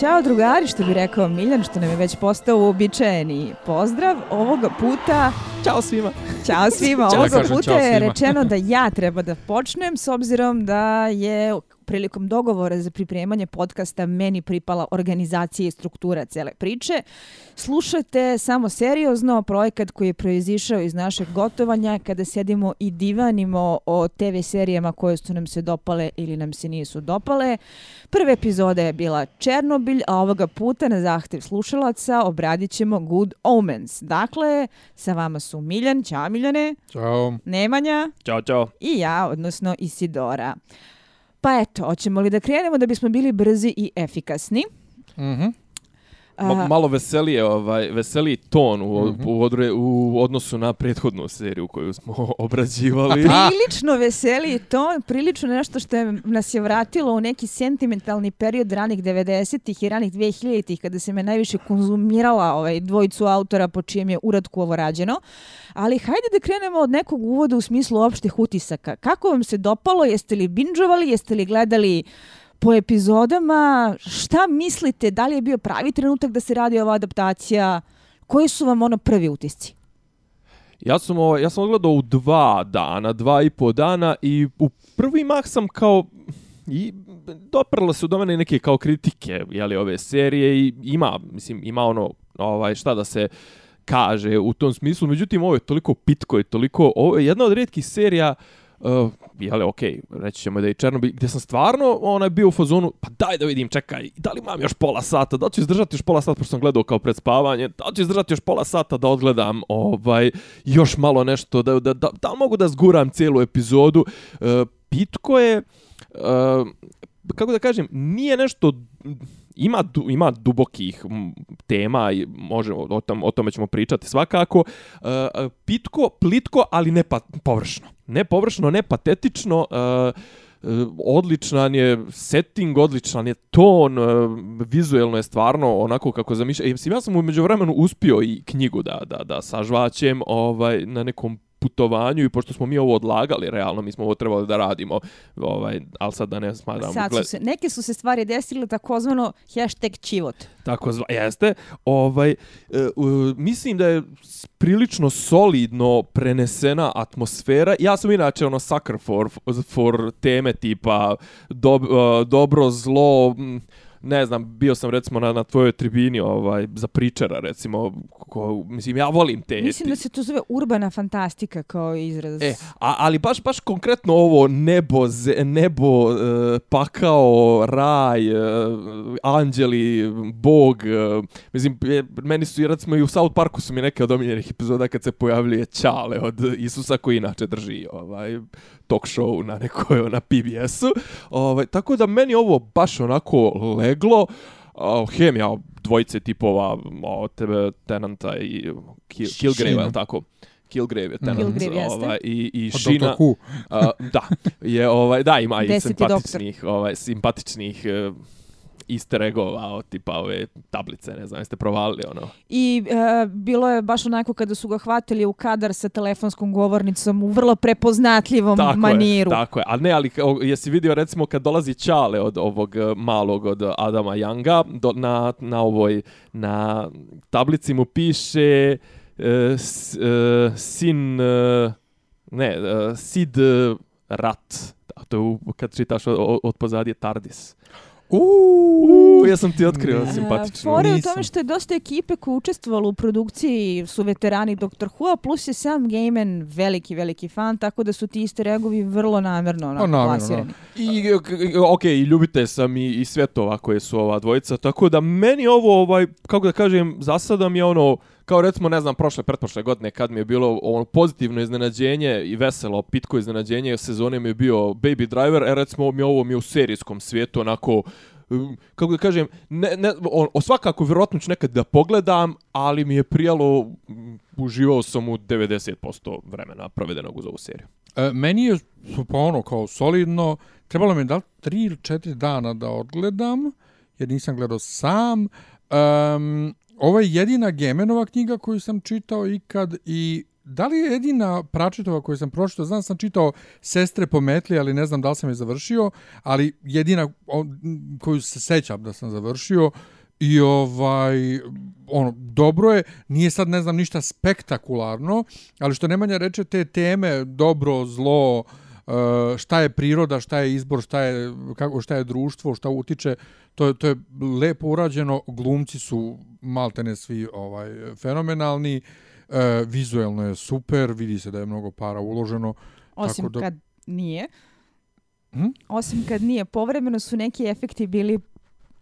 Ćao drugari, što bi rekao Miljan, što nam je već postao uobičajeni pozdrav. Ovoga puta... Ćao svima. Ćao svima. Ovoga puta je rečeno da ja treba da počnem, s obzirom da je prilikom dogovora za pripremanje podcasta meni pripala organizacija i struktura cele priče. Slušajte samo seriozno projekat koji je proizišao iz našeg gotovanja kada sedimo i divanimo o TV serijama koje su nam se dopale ili nam se nisu dopale. Prva epizoda je bila Černobilj, a ovoga puta na zahtev slušalaca obradit ćemo Good Omens. Dakle, sa vama su Miljan, ćao Miljane, Ćao. Nemanja Ćao, čao. i ja, odnosno Isidora. Pa eto, hoćemo li da krenemo da bismo bili brzi i efikasni? Mhm. Ma, malo veselije, ovaj, veseliji ton u, Mhm. u, odre, u odnosu na prethodnu seriju koju smo obrađivali. prilično veseli to, prilično nešto što je, nas je vratilo u neki sentimentalni period ranih 90-ih i ranih 2000-ih kada se me najviše konzumirala ovaj, dvojicu autora po čijem je uradku ovo rađeno. Ali hajde da krenemo od nekog uvoda u smislu opštih utisaka. Kako vam se dopalo? Jeste li binđovali? Jeste li gledali po epizodama? Šta mislite? Da li je bio pravi trenutak da se radi ova adaptacija? Koji su vam ono prvi utisci? Ja sam, ovo, ja sam odgledao u dva dana, dva i po dana i u prvi mah sam kao i doprlo se do mene neke kao kritike jeli, ove serije i ima, mislim, ima ono, ovaj, šta da se kaže u tom smislu, međutim ovo je toliko pitko i toliko, ovo je jedna od redkih serija Uh, Uh, jele, okej, reći ćemo da je i Černobil, gdje sam stvarno onaj bio u fazonu, pa daj da vidim, čekaj, da li imam još pola sata, da li ću izdržati još pola sata, pošto sam gledao kao pred spavanje, da li ću izdržati još pola sata da odgledam ovaj, još malo nešto, da, da, da, da li mogu da zguram cijelu epizodu. Uh, pitko je, uh, kako da kažem, nije nešto ima du, ima dubokih tema i može, o tom o tome ćemo pričati svakako e, e, pitko plitko ali ne pa površno ne površno ne patetično E, e odličan je setting, odličan je ton, e, vizuelno je stvarno onako kako zamišljam. Ja sam u međuvremenu uspio i knjigu da, da, da sažvaćem ovaj, na nekom putovanju i pošto smo mi ovo odlagali, realno mi smo ovo trebali da radimo, ovaj, ali sad da ne smatram. Sad su se, neke su se stvari desile takozvano hashtag čivot. Tako zva, jeste. Ovaj, e, uh, mislim da je prilično solidno prenesena atmosfera. Ja sam inače ono sucker for, for teme tipa dob, uh, dobro, zlo, m, ne znam, bio sam recimo na, na tvojoj tribini ovaj, za pričara, recimo, ko, mislim, ja volim te... Mislim da se to zove urbana fantastika kao izraz. E, a, ali baš baš konkretno ovo nebo, ze, nebo, e, pakao, raj, e, anđeli, bog, e, mislim, e, meni su, recimo i u South Parku su mi neke od omiljenih epizoda kad se pojavljuje Ćale od Isusa koji inače drži ovaj talk show na nekoj na PBS-u. Ovaj, tako da meni ovo baš onako leglo. Uh, hem ja dvojice tipova od tebe Tenanta i Kill, Killgrave, je tako? Killgrave je Tenant. Killgrave jeste. ovaj, I, i Od Sheena, Doctor Who. a, da, je ovaj da ima i simpatičnih, ovaj simpatičnih uh, easter od tipa ove tablice, ne znam, jeste provalili ono. I e, bilo je baš onako kada su ga hvatili u kadar sa telefonskom govornicom u vrlo prepoznatljivom Tako maniru. je, tako je. Ali ne, ali jesi vidio recimo kad dolazi Čale od ovog eh, malog od Adama Younga, do, na, na ovoj, na tablici mu piše uh, s, uh, sin, uh, ne, uh, Sid Rat. Da, To je kad čitaš od, od pozadije Tardis. Uuu, ja sam ti otkrio Ne. simpatično. Fore u tome što je dosta ekipe koja učestvovala u produkciji su veterani Dr. Who, plus je sam Gaiman veliki, veliki fan, tako da su ti easter eggovi vrlo namjerno onako, Pa, namjerno, plasirani. I, ok, i ljubite sam i, i svetova koje su ova dvojica, tako da meni ovo, ovaj, kako da kažem, za sada mi je ono, kao recimo, ne znam, prošle, pretprošle godine kad mi je bilo ono pozitivno iznenađenje i veselo, pitko iznenađenje sezone mi je bio Baby Driver, e recimo mi ovo mi je u serijskom svijetu onako, um, kako da kažem, ne, ne, on, o svakako vjerojatno ću nekad da pogledam, ali mi je prijalo, um, uživao sam u 90% vremena provedenog uz ovu seriju. E, meni je pa ono kao solidno, trebalo mi je da li tri ili četiri dana da odgledam, jer nisam gledao sam. Um, ovo je jedina Gemenova knjiga koju sam čitao ikad i da li je jedina Pračetova koju sam pročitao, znam sam čitao Sestre po metli, ali ne znam da li sam je završio, ali jedina koju se sećam da sam završio, I ovaj, ono, dobro je, nije sad ne znam ništa spektakularno, ali što Nemanja reče te teme, dobro, zlo, uh, šta je priroda, šta je izbor, šta je, kako, šta je društvo, šta utiče, to je, to je lepo urađeno, glumci su maltene svi ovaj fenomenalni, e, vizuelno je super, vidi se da je mnogo para uloženo. Osim tako da... kad nije. Hm? Osim kad nije. Povremeno su neki efekti bili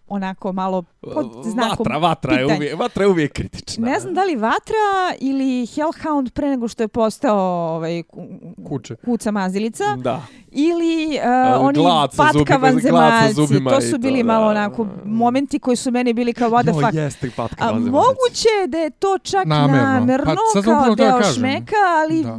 onako malo pod znakom Vatra, vatra je, pitanja. uvijek, vatra je uvijek kritična. Ne znam da li Vatra ili Hellhound pre nego što je postao ovaj, ku- Kuće. kuca mazilica Da. ili uh, oni glad sa zubima- patka glad sa vanzemaljci. zubima To su to, bili da. malo onako momenti koji su meni bili kao what the Jo, fuck. jeste, patka A moguće je da je to čak Namerno. namerno, Pa, kao to da deo kažem. šmeka, ali Da.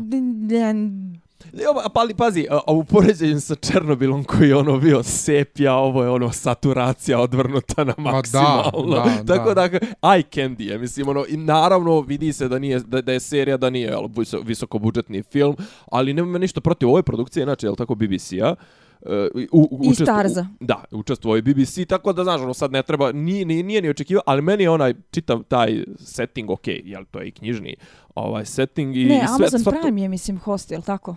D- d- Jo, pa ali pazi, a, a u poređenju sa Černobilom koji je ono bio sepija, ovo je ono saturacija odvrnuta na Ma da, maksimalno. da, Tako da. da, eye candy je, mislim, ono, i naravno vidi se da nije, da, da je serija, da nije jel, viso- visokobudžetni film, ali nema ništa protiv ove produkcije, znači, je li tako BBC-a, e, u, u, I Starza. u- Da, učestvuje i BBC, tako da, znaš, ono, sad ne treba, nije, nije, nije ni očekivao, ali meni je onaj, čitav taj setting, ok, jel, to je i knjižni ovaj setting i, ne, i sve, Amazon sva to- Prime je, mislim, host, je li tako?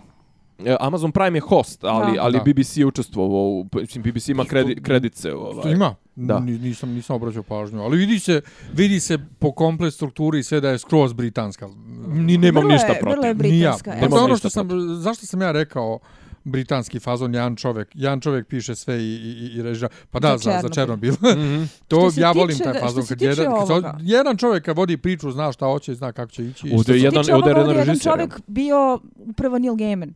E, Amazon Prime je host, ali, Da. ali Da. BBC je učestvovao, u- mislim, BBC ima kredi, kredice. Ovaj. Ima? Da. Ni- Nisam, nisam obraćao pažnju. Ali vidi se, vidi se po komplet strukturi i sve da je skroz britanska. Ni, nemam Vrlo je- ništa vrlo je protiv. Ni ja. britanska, Pa Nemam ono što sam, zašto sam ja rekao britanski fazon, jedan čovjek, jedan čovjek piše sve i, i, i režira. Pa da, Za za, za Černobil. Černobil. Mhm. to Što ja tiče volim taj što fazon. Kad jedan, kad jedan čovjek kad vodi priču, zna šta hoće, zna kako će ići. Ovdje što se- jedan- je jedan režiser, čovjek bio upravo Neil Gaiman.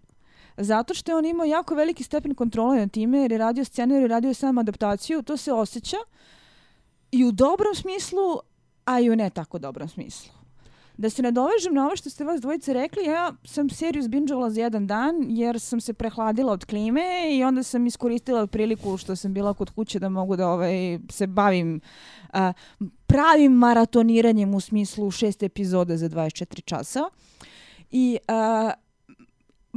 Zato što je on imao jako veliki stepen kontrole na time, jer je radio scenarij, je radio sam adaptaciju, to se osjeća i u dobrom smislu, a i u ne tako dobrom smislu. Da se nadovežem na ovo što ste vas dvojice rekli, ja sam seriju zbinđovala za jedan dan jer sam se prehladila od klime i onda sam iskoristila priliku što sam bila kod kuće da mogu da ovaj, se bavim a, pravim maratoniranjem u smislu šest epizoda za 24 časa. I a,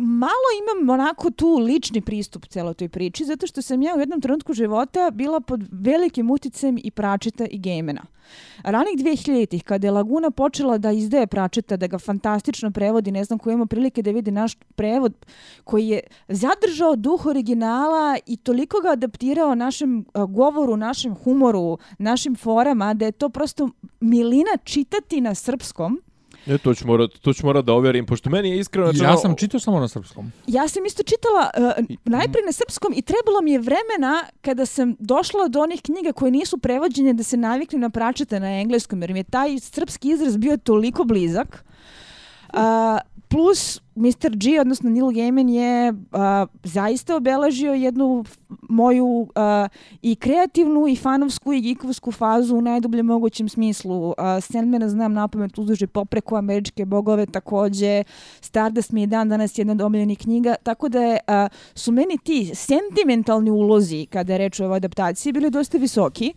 malo imam onako tu lični pristup celoj toj priči, zato što sam ja u jednom trenutku života bila pod velikim uticajem i pračeta i gejmena. Ranih 2000-ih, kada je Laguna počela da izdaje pračeta, da ga fantastično prevodi, ne znam ko ima prilike da vidi naš prevod, koji je zadržao duh originala i toliko ga adaptirao našem eh, govoru, našem humoru, našim forama, da je to prosto milina čitati na srpskom. E, to ću morat, to ću morat da overim, pošto meni je iskreno... Ja rečeno- sam čitao samo na srpskom. Ja sam isto čitala uh, najprije na srpskom i trebalo mi je vremena kada sam došla do onih knjiga koje nisu prevođene da se naviknem na pračete na engleskom, jer mi je taj srpski izraz bio toliko blizak. A, plus, Mr. G, odnosno Neil Gaiman je a, zaista obeležio jednu moju a, i kreativnu i fanovsku i geekovsku fazu u najdubljem mogućem smislu. A, Sandmana znam na pamet uzduže popreku američke bogove takođe. Stardust mi je dan danas jedna od omiljenih knjiga, tako da je, a, su meni ti sentimentalni ulozi kada je reč o ovoj adaptaciji bili dosta visoki.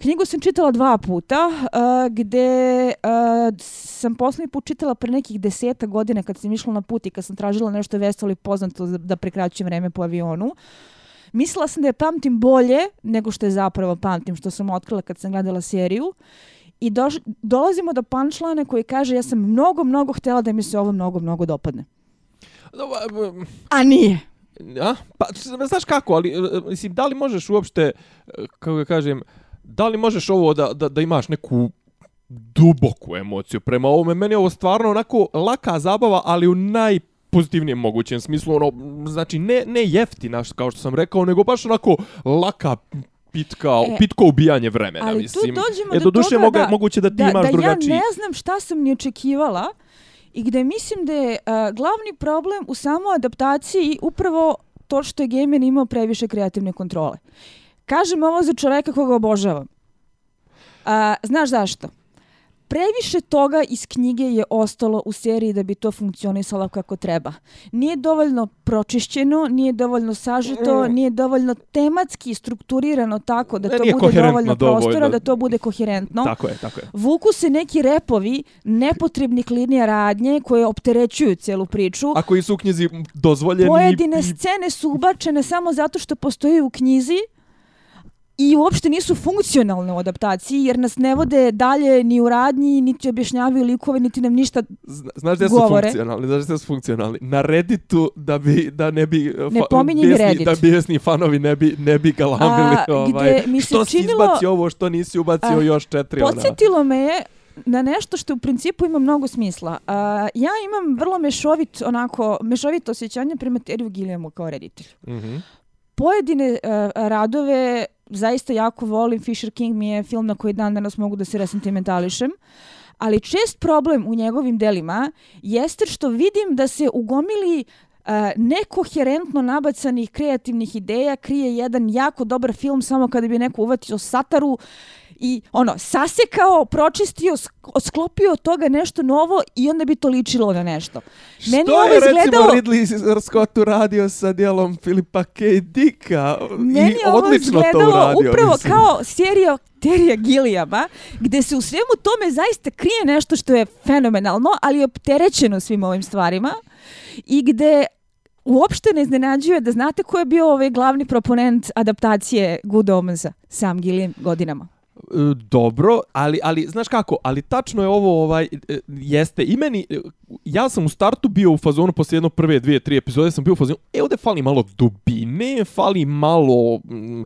Knjigu sam čitala dva puta, a, gde a, sam poslednji put čitala pre nekih deseta godina kad sam išla na put i kad sam tražila nešto veselo i poznato da prekraćujem vreme po avionu. Mislila sam da je pamtim bolje nego što je zapravo pamtim, što sam otkrila kad sam gledala seriju. I doš, dolazimo do punchline koji kaže ja sam mnogo, mnogo htjela da mi se ovo mnogo, mnogo dopadne. Dobro, A nije. A? Pa, znaš kako, ali, mislim, da li možeš uopšte, e, kako ga kažem, da li možeš ovo da, da, da imaš neku duboku emociju prema ovome? Meni je ovo stvarno onako laka zabava, ali u najpozitivnijem mogućem smislu, ono, znači, ne, ne jeftina, kao što sam rekao, nego baš onako laka pitka, E, pitko ubijanje vremena, Ali tu mislim. dođemo e, do do duše toga moga, da, moguće da ti da, imaš da drugačiji. ja ne znam šta sam ni očekivala i gde mislim da je a, glavni problem u samoj adaptaciji upravo to što je Gaiman imao previše kreativne kontrole. Kažem ovo za čoveka koga obožavam. A, znaš zašto? previše toga iz knjige je ostalo u seriji da bi to funkcionisalo kako treba. Nije dovoljno pročišćeno, nije dovoljno sažeto, Mm. nije dovoljno tematski strukturirano tako da to bude dovoljno prostora, da to bude koherentno. Tako je, tako je. Vuku se neki repovi nepotrebnih linija radnje koje opterećuju cijelu priču. A koji su u knjizi dozvoljeni Pojedine i- scene su ubačene samo zato što postoje u knjizi i uopšte nisu funkcionalne u adaptaciji jer nas ne vode dalje ni u radnji, niti objašnjavaju likove, niti nam ništa Zna- Znaš gdje su govore. funkcionalni? Znaš gdje su funkcionalni? Na Redditu da bi da ne bi uh, Ne pominji mi bijesni- Reddit. da bijesni fanovi ne bi ne bi galamili A, ovaj mi se što si činilo- izbacio ovo što nisi ubacio A, još četiri ona. Podsjetilo me je na nešto što u principu ima mnogo smisla. Uh, ja imam vrlo mešovit, onako, mešovito osjećanje prema Teriju Gilliamu kao reditelju. Mhm. Pojedine uh, radove zaista jako volim. Fisher King mi je film na koji dan danas mogu da se resentimentališem. Ali čest problem u njegovim delima jeste što vidim da se u gomili uh, nekoherentno nabacanih kreativnih ideja krije jedan jako dobar film samo kada bi neko uvatio sataru i ono, sasekao, pročistio, sk- sklopio od toga nešto novo i onda bi to ličilo na nešto. Meni Što ovo je recimo izgledalo- Ridley Scott uradio sa dijelom Filipa K. Dicka Meni i ovo odlično to uradio. upravo mislim. kao serija Terija Gilliama, gde se u svemu tome zaista krije nešto što je fenomenalno, ali je opterećeno svim ovim stvarima i gde uopšte ne iznenađuje da znate ko je bio ovaj glavni proponent adaptacije Good Omensa, Sam Gilliam godinama. E, dobro, ali, ali znaš kako, ali tačno je ovo, ovaj, e, jeste, i meni, e, ja sam u startu bio u fazonu, poslije jedno prve, dvije, tri epizode, sam bio u fazonu, e, ovdje fali malo dubine, fali malo, mm,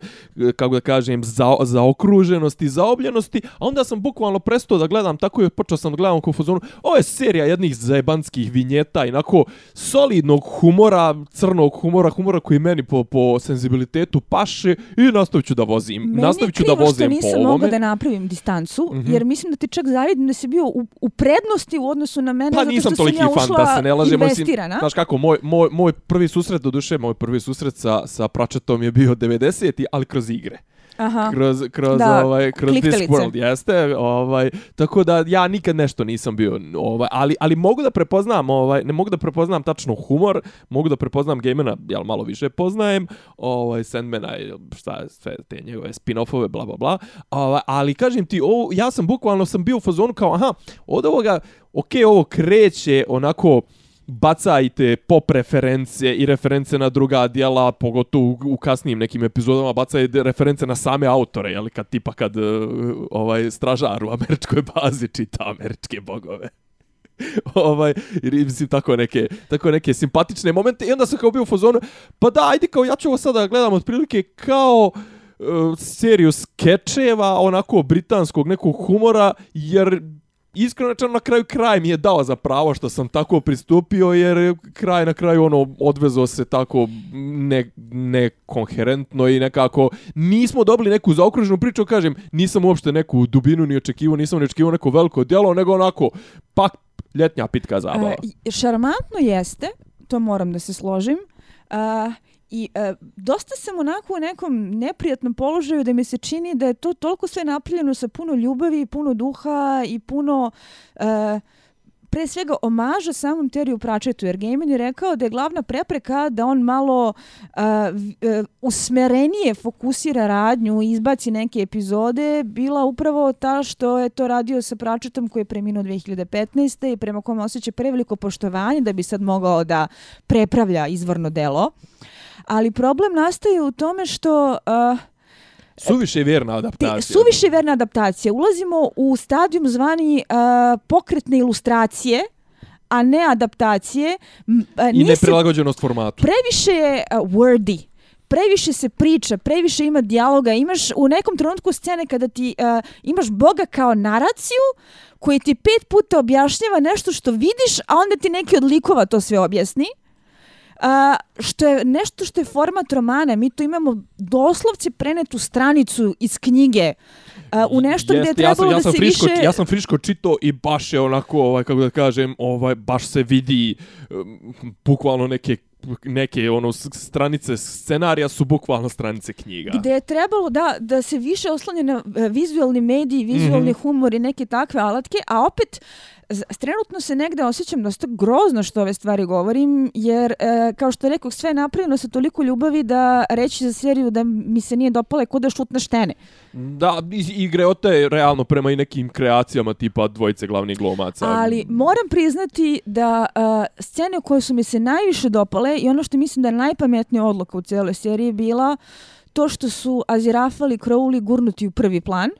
kako da kažem, za, zaokruženosti, zaobljenosti, a onda sam bukvalno prestao da gledam, tako je, počeo sam da gledam kao u fazonu, ovo je serija jednih zajebanskih vinjeta, inako, solidnog humora, crnog humora, humora koji meni po, po senzibilitetu paše i nastavit ću da vozim. Meni nastavit ću da vozim po ovome. Mogla da napravim distancu, Mhm. jer mislim da ti čak zavidim da si bio u, u prednosti u odnosu na mene, Pa zato što sam ja fan ušla da se ne. Mislim, investirana. znaš kako, moj, moj, moj prvi susret, do duše, moj prvi susret sa, sa Pratchettom je bio 90. ali kroz igre. Aha. Kroz, kroz, Da, ovaj, kroz kliktalice. Discworld, jeste. Ovaj, tako da ja nikad nešto nisam bio, ovaj, ali, ali mogu da prepoznam, ovaj, ne mogu da prepoznam tačno humor, mogu da prepoznam Gamera, jel malo više poznajem, ovaj, Sandmana i šta sve te njegove spin-offove, bla, bla, bla. Ovaj, ali kažem ti, ovo, ja sam bukvalno sam bio u fazonu kao, aha, od ovoga, okej, ovo kreće onako, bacajte pop reference i reference na druga dijela, pogotovo u, u kasnijim nekim epizodama, bacajte reference na same autore, jel, kad tipa kad e, ovaj stražar u američkoj bazi čita američke bogove. ovaj jer mislim tako neke tako neke simpatične momente i onda sam kao bio u fazonu pa da ajde kao ja ću ovo sada gledam otprilike kao uh, seriju skečeva onako britanskog nekog humora jer iskreno rečeno na kraju kraj mi je dao za pravo što sam tako pristupio jer kraj na kraju ono odvezo se tako ne, nekonherentno i nekako nismo dobili neku zaokruženu priču kažem nisam uopšte neku dubinu ni očekivao nisam ni očekivao neko veliko djelo nego onako pak ljetnja pitka zabava. E, šarmantno jeste, to moram da se složim. A, I e, dosta sam onako u nekom neprijatnom položaju da mi se čini da je to toliko sve napravljeno sa puno ljubavi, puno duha i puno... E, pre svega omaža samom Teriju Pratchettu, jer Gaiman je rekao da je glavna prepreka da on malo uh, uh, usmerenije fokusira radnju i izbaci neke epizode, bila upravo ta što je to radio sa Pratchettom koji je preminuo 2015. i prema kome osjeća preveliko poštovanje da bi sad mogao da prepravlja izvorno delo. Ali problem nastaje u tome što... Uh, Suviše vjerna Ti, adaptacija. suviše verna adaptacija. Ulazimo u stadijum zvani uh, pokretne ilustracije, a ne adaptacije. A, I neprilagođenost formatu. previše je uh, wordy. Previše se priča, previše ima dijaloga. Imaš u nekom trenutku scene kada ti uh, imaš Boga kao naraciju koji ti pet puta objašnjava nešto što vidiš, a onda ti neki od likova to sve objasni. A, što je nešto što je format romana. Mi tu imamo doslovce prenetu stranicu iz knjige a, u nešto gdje je Jeste, ja sam, trebalo ja sam da se friško, više... Ja sam friško čito i baš je onako, ovaj, kako da kažem, ovaj, baš se vidi um, bukvalno neke neke ono stranice scenarija su bukvalno stranice knjiga. Gde je trebalo da, da se više oslanje na e, vizualni mediji, vizualni Mhm. humor i neke takve alatke, a opet trenutno se negde osjećam dosta grozno što ove stvari govorim, jer e, kao što rekao, sve je napravljeno sa toliko ljubavi da reći za seriju da mi se nije dopala je kod da šut na štene. Da, igre ote realno prema i nekim kreacijama tipa dvojice glavnih glumaca. Ali moram priznati da uh, scene koje su mi se najviše dopale i ono što mislim da je najpametnija odluka u cijeloj seriji bila to što su Azirafal i Crowley gurnuti u prvi plan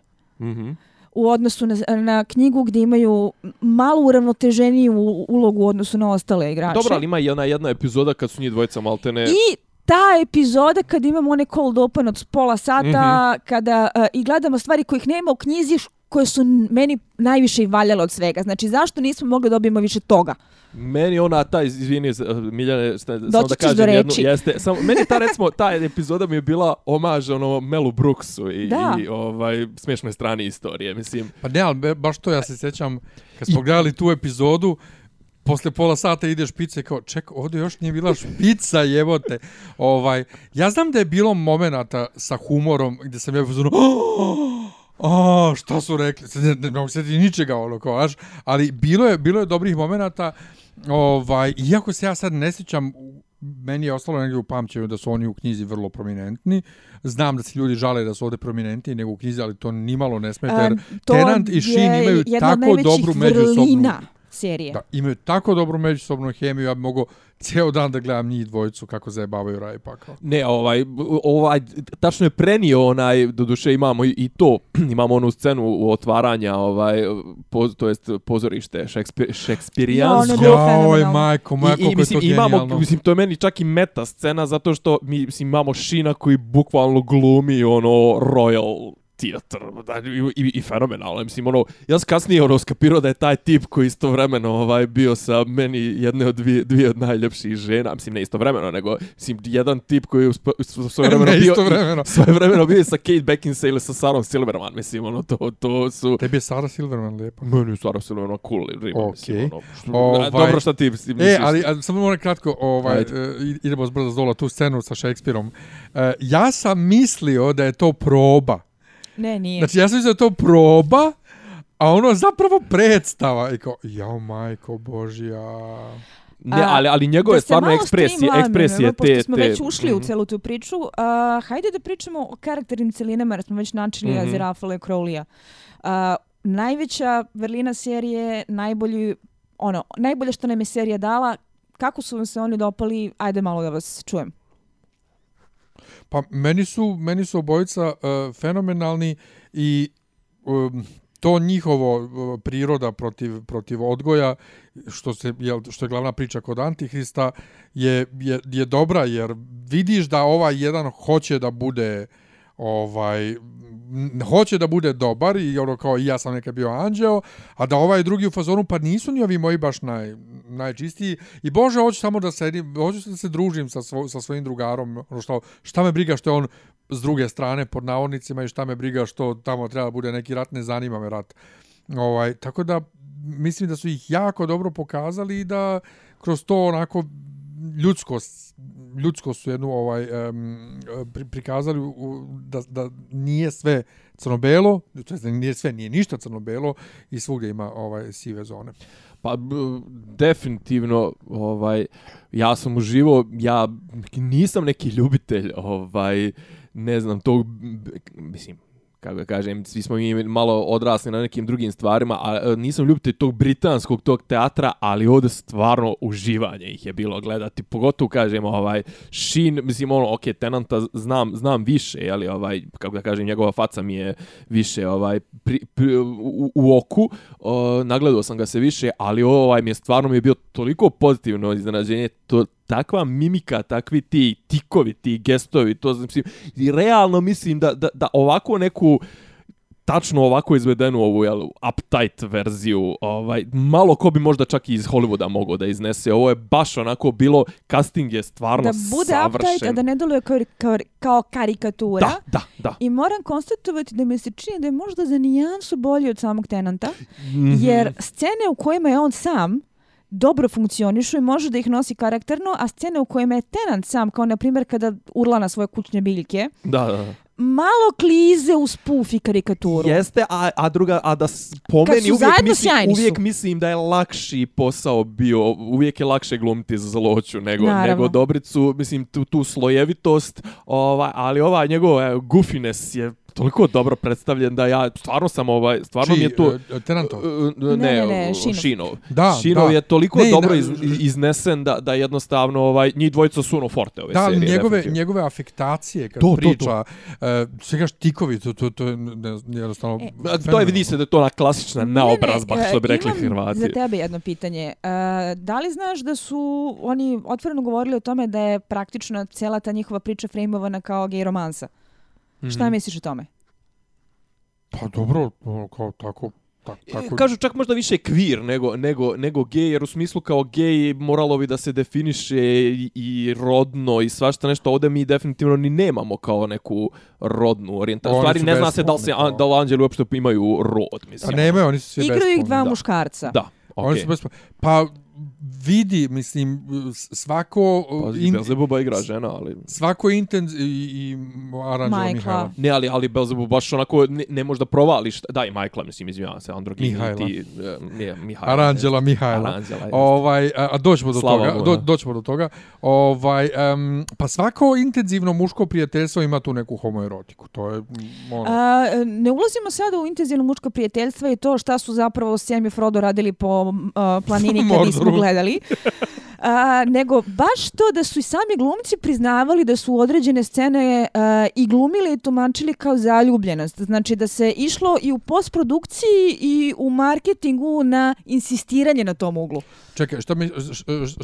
Mhm. U odnosu na, na knjigu gdje imaju malo uravnoteženiju ulogu u odnosu na ostale igrače. Dobro, ali ima i ona jedna epizoda kad su njih dvojica maltene... I ta epizoda kad imamo one cold open od pola sata, kada uh, i gledamo stvari kojih nema u knjizi, koje su meni najviše i valjale od svega. Znači, zašto nismo mogli da dobijemo više toga? Meni ona ta izvini Miljane samo da kažem do jednu reči. jeste samo meni ta recimo ta epizoda mi je bila omaž ono Melu Brooksu i, Da. i ovaj smiješne strane istorije mislim Pa ne, ali baš to ja se sjećam, kad smo gledali tu epizodu, posle pola sata ideš pice kao, ček, ovdje još nije bila špica, jebote. Ovaj, ja znam da je bilo momenata sa humorom gdje sam ja pozorno, a šta su rekli, ne, ne, ne mogu se sjetiti ničega, ono, kao, znaš, ali bilo je, bilo je dobrih momenata, ovaj, iako se ja sad ne sjećam, meni je ostalo negdje u pamćenju da su oni u knjizi vrlo prominentni. Znam da se ljudi žale da su ovdje prominentniji nego u knjizi, ali to nimalo ne smeta, jer Um, Tenant i Shin imaju tako dobru međusobnu... serije. Da, imaju tako dobru međusobnu hemiju, ja bi mogo cijel dan da gledam njih dvojicu kako zajebavaju raj pakao. Ne, ovaj, ovaj, tačno je prenio onaj, do duše imamo i, i to, imamo onu scenu u otvaranja, ovaj, poz, to jest pozorište šekspir, šekspirijansko. Ja, ono bilo Joj, fenomenalno. majko, I, i koliko je mislim, to imamo, genijalno. mislim, to je meni čak i meta scena, zato što mi, mislim, imamo Šina koji bukvalno glumi ono Royal Theater, da, i, i, i fenomenalno, mislim, ono, ja sam kasnije ono skapirao da je taj tip koji istovremeno ovaj, bio sa meni jedne od dvije, dvije od najljepših žena, mislim, ne istovremeno, nego, mislim, jedan tip koji je svoje vremeno Ne bio, istovremeno. svoje vremeno bio sa Kate Beckinsale ili sa Sarom Silverman, mislim, ono, to, to su... Tebi je Sara Silverman lijepa. Meni je Sara Silverman cool riba, Okej. mislim, ono, što, Ovaj- dobro šta ti misliš. E, ali a, samo moram kratko, ovaj, Ajde. e, idemo zbrzo zdola tu scenu sa Shakespeareom. E, ja sam mislio da je to proba. Ne, nije. Znači, ja sam mislio da to proba, a ono zapravo predstava. I kao, jao majko Božja. Ne, ali, ali njegove stvarno ekspresije, ekspresije te... Pošto smo te, već ušli u Mhm. celu tu priču, uh, hajde da pričamo o karakternim celinama, jer smo već načeli mm. -hmm. Azirafala i Crowleya. Uh, najveća vrlina serije, najbolji, ono, najbolje što nam je serija dala, kako su vam se oni dopali, ajde malo da vas čujem. Pa meni su, meni su obojica uh, fenomenalni i um, to njihovo uh, priroda protiv, protiv odgoja, što, se, je što je glavna priča kod Antihrista, je, je, je dobra jer vidiš da ovaj jedan hoće da bude ovaj hoće da bude dobar i ono kao i ja sam nekad bio anđeo, a da ovaj drugi u fazonu pa nisu ni ovi moji baš naj, najčistiji i bože hoću samo da sedim, hoću da se družim sa, svo, sa svojim drugarom, ono što, šta me briga što je on s druge strane pod navodnicima i šta me briga što tamo treba da bude neki rat, ne zanima me rat. Ovaj, tako da mislim da su ih jako dobro pokazali i da kroz to onako ljudsko ljudsko su jednu ovaj um, pri, prikazali u, da, da nije sve crno-belo, to jest nije sve, nije ništa crno-belo i svugdje ima ovaj sive zone. Pa definitivno ovaj ja sam uživo ja nisam neki ljubitelj ovaj ne znam tog mislim kako ga kažem, svi smo mi malo odrasli na nekim drugim stvarima, a e, nisam ljubitelj tog britanskog tog teatra, ali ovdje stvarno uživanje ih je bilo gledati, pogotovo kažem ovaj Shin, mislim ono, ok, Tenanta znam, znam više, ali ovaj, kako da kažem, njegova faca mi je više ovaj pri, pri, u, u oku, o, nagledao sam ga se više, ali ovaj mi je stvarno mi je bio toliko pozitivno iznenađenje, to takva mimika, takvi ti tikovi, ti gestovi, to mislim, i realno mislim da, da, da ovako neku tačno ovako izvedenu ovu jel, uptight verziju, ovaj, malo ko bi možda čak i iz Hollywooda mogao da iznese. Ovo je baš onako bilo, casting je stvarno Da bude savršen. uptight, a da ne deluje kao, kao, kao karikatura. Da, da, da. I moram konstatovati da mi se čini da je možda za nijansu bolji od samog Tenanta, Mhm. jer scene u kojima je on sam dobro funkcionišu i može da ih nosi karakterno, a scene u kojima je Tenant sam, kao na primjer kada urla na svoje kućne biljke, Da, da. malo klize u spuf i karikaturu. Jeste, a, a druga, a da s- po Kad meni su uvijek, mislim, uvijek mislim da je lakši posao bio, uvijek je lakše glumiti za zloću nego, Naravno. nego dobricu, mislim, tu, tu slojevitost, ovaj, ali ova njegova goofiness je toliko dobro predstavljen da ja stvarno sam ovaj, stvarno mi je to... Tenantov. Ne, Ne, ne, ne, Šinov. Šinov. Da, Šinov da. je toliko Ne, dobro na- iz, iznesen da, da jednostavno ovaj, njih dvojica su ono forte ove Da, serije. njegove, definitivno. njegove afektacije kad To, to, to. priča, e, sve tikovi, to, to, to je ne, jednostavno... E, To je, vidi se da je to ona klasična naobrazba, što bi rekli imam Hrvati. za tebe jedno pitanje. E, da li znaš da su oni otvoreno govorili o tome da je praktično cijela ta njihova priča frejmovana kao gej romansa? Šta Mhm. misliš o tome? Pa dobro, ono, kao tako... Tak, tako Kažu čak možda više kvir nego, nego, nego gej, jer u smislu kao gej moralo bi da se definiše i, i rodno i svašta nešto. Ovdje mi definitivno ni nemamo kao neku rodnu orijentaciju. Oni stvari ne zna se da li, se, a- da li anđeli uopšte imaju rod, Pa mislim. nemaju, oni su svi Igraju ih dva da. muškarca. Da, Oni okej. su. Pa vidi, mislim, svako... Pa, in- Belzebuba igra žena, ali... svako intenz i, i Majkla. Mihajla. Ne, ali, ali Belzebub baš onako ne, ne može da provališ. Da, i Majkla, mislim, izvinjavam se, Androgini. Mihajla. Ti, e, nije, Mihajla. Aranđela Mihajla. Aranđela. Ovaj, a, a doćemo do Slava toga, do, doćemo do toga. Ovaj, um, pa svako intenzivno muško prijateljstvo ima tu neku homoerotiku. To je, mm, ono, A, ne ulazimo sada u intenzivno muško prijateljstvo i to šta su zapravo Sam i Frodo radili po a, planini kad nismo Mordoru. Gledali. A, nego baš to da su i sami glumci priznavali da su određene scene a, i glumili i tumačili kao zaljubljenost. Znači da se išlo i u postprodukciji i u marketingu na insistiranje na tom uglu. čekaj, šta, mi,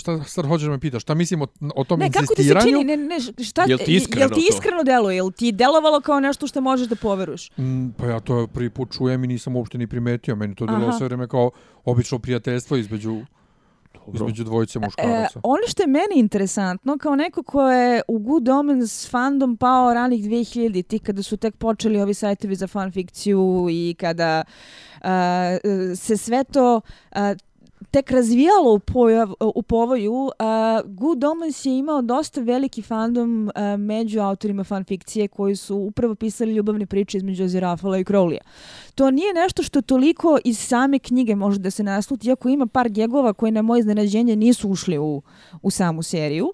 šta sad hoćeš da me pitaš? Šta mislim o, o tom Ne, kako ti se insistiranju? čini? Ne, ne, šta, Jel ti iskreno jel ti to? iskreno deluje? Jel ti delovalo kao nešto što možeš da poveruješ? Mm, pa ja to prvi put čujem i nisam uopšte ni primetio. Meni to Aha. sve vreme kao obično prijateljstvo između, između dvojice E, muškaraca. ono što je meni interesantno, kao neko ko je u Good Omens fandom pao ranih 2000 ti kada su tek počeli ovi sajtovi za fanfikciju i kada e, se sve to a, tek razvijalo u, pojav, u povoju, uh, Good Omens je imao dosta veliki fandom uh, među autorima fanfikcije koji su upravo pisali ljubavne priče između Aziraphale i Crowleya. To nije nešto što toliko iz same knjige može da se nasluti, iako ima par gegova koji na moje iznenađenje nisu ušli u, u samu seriju.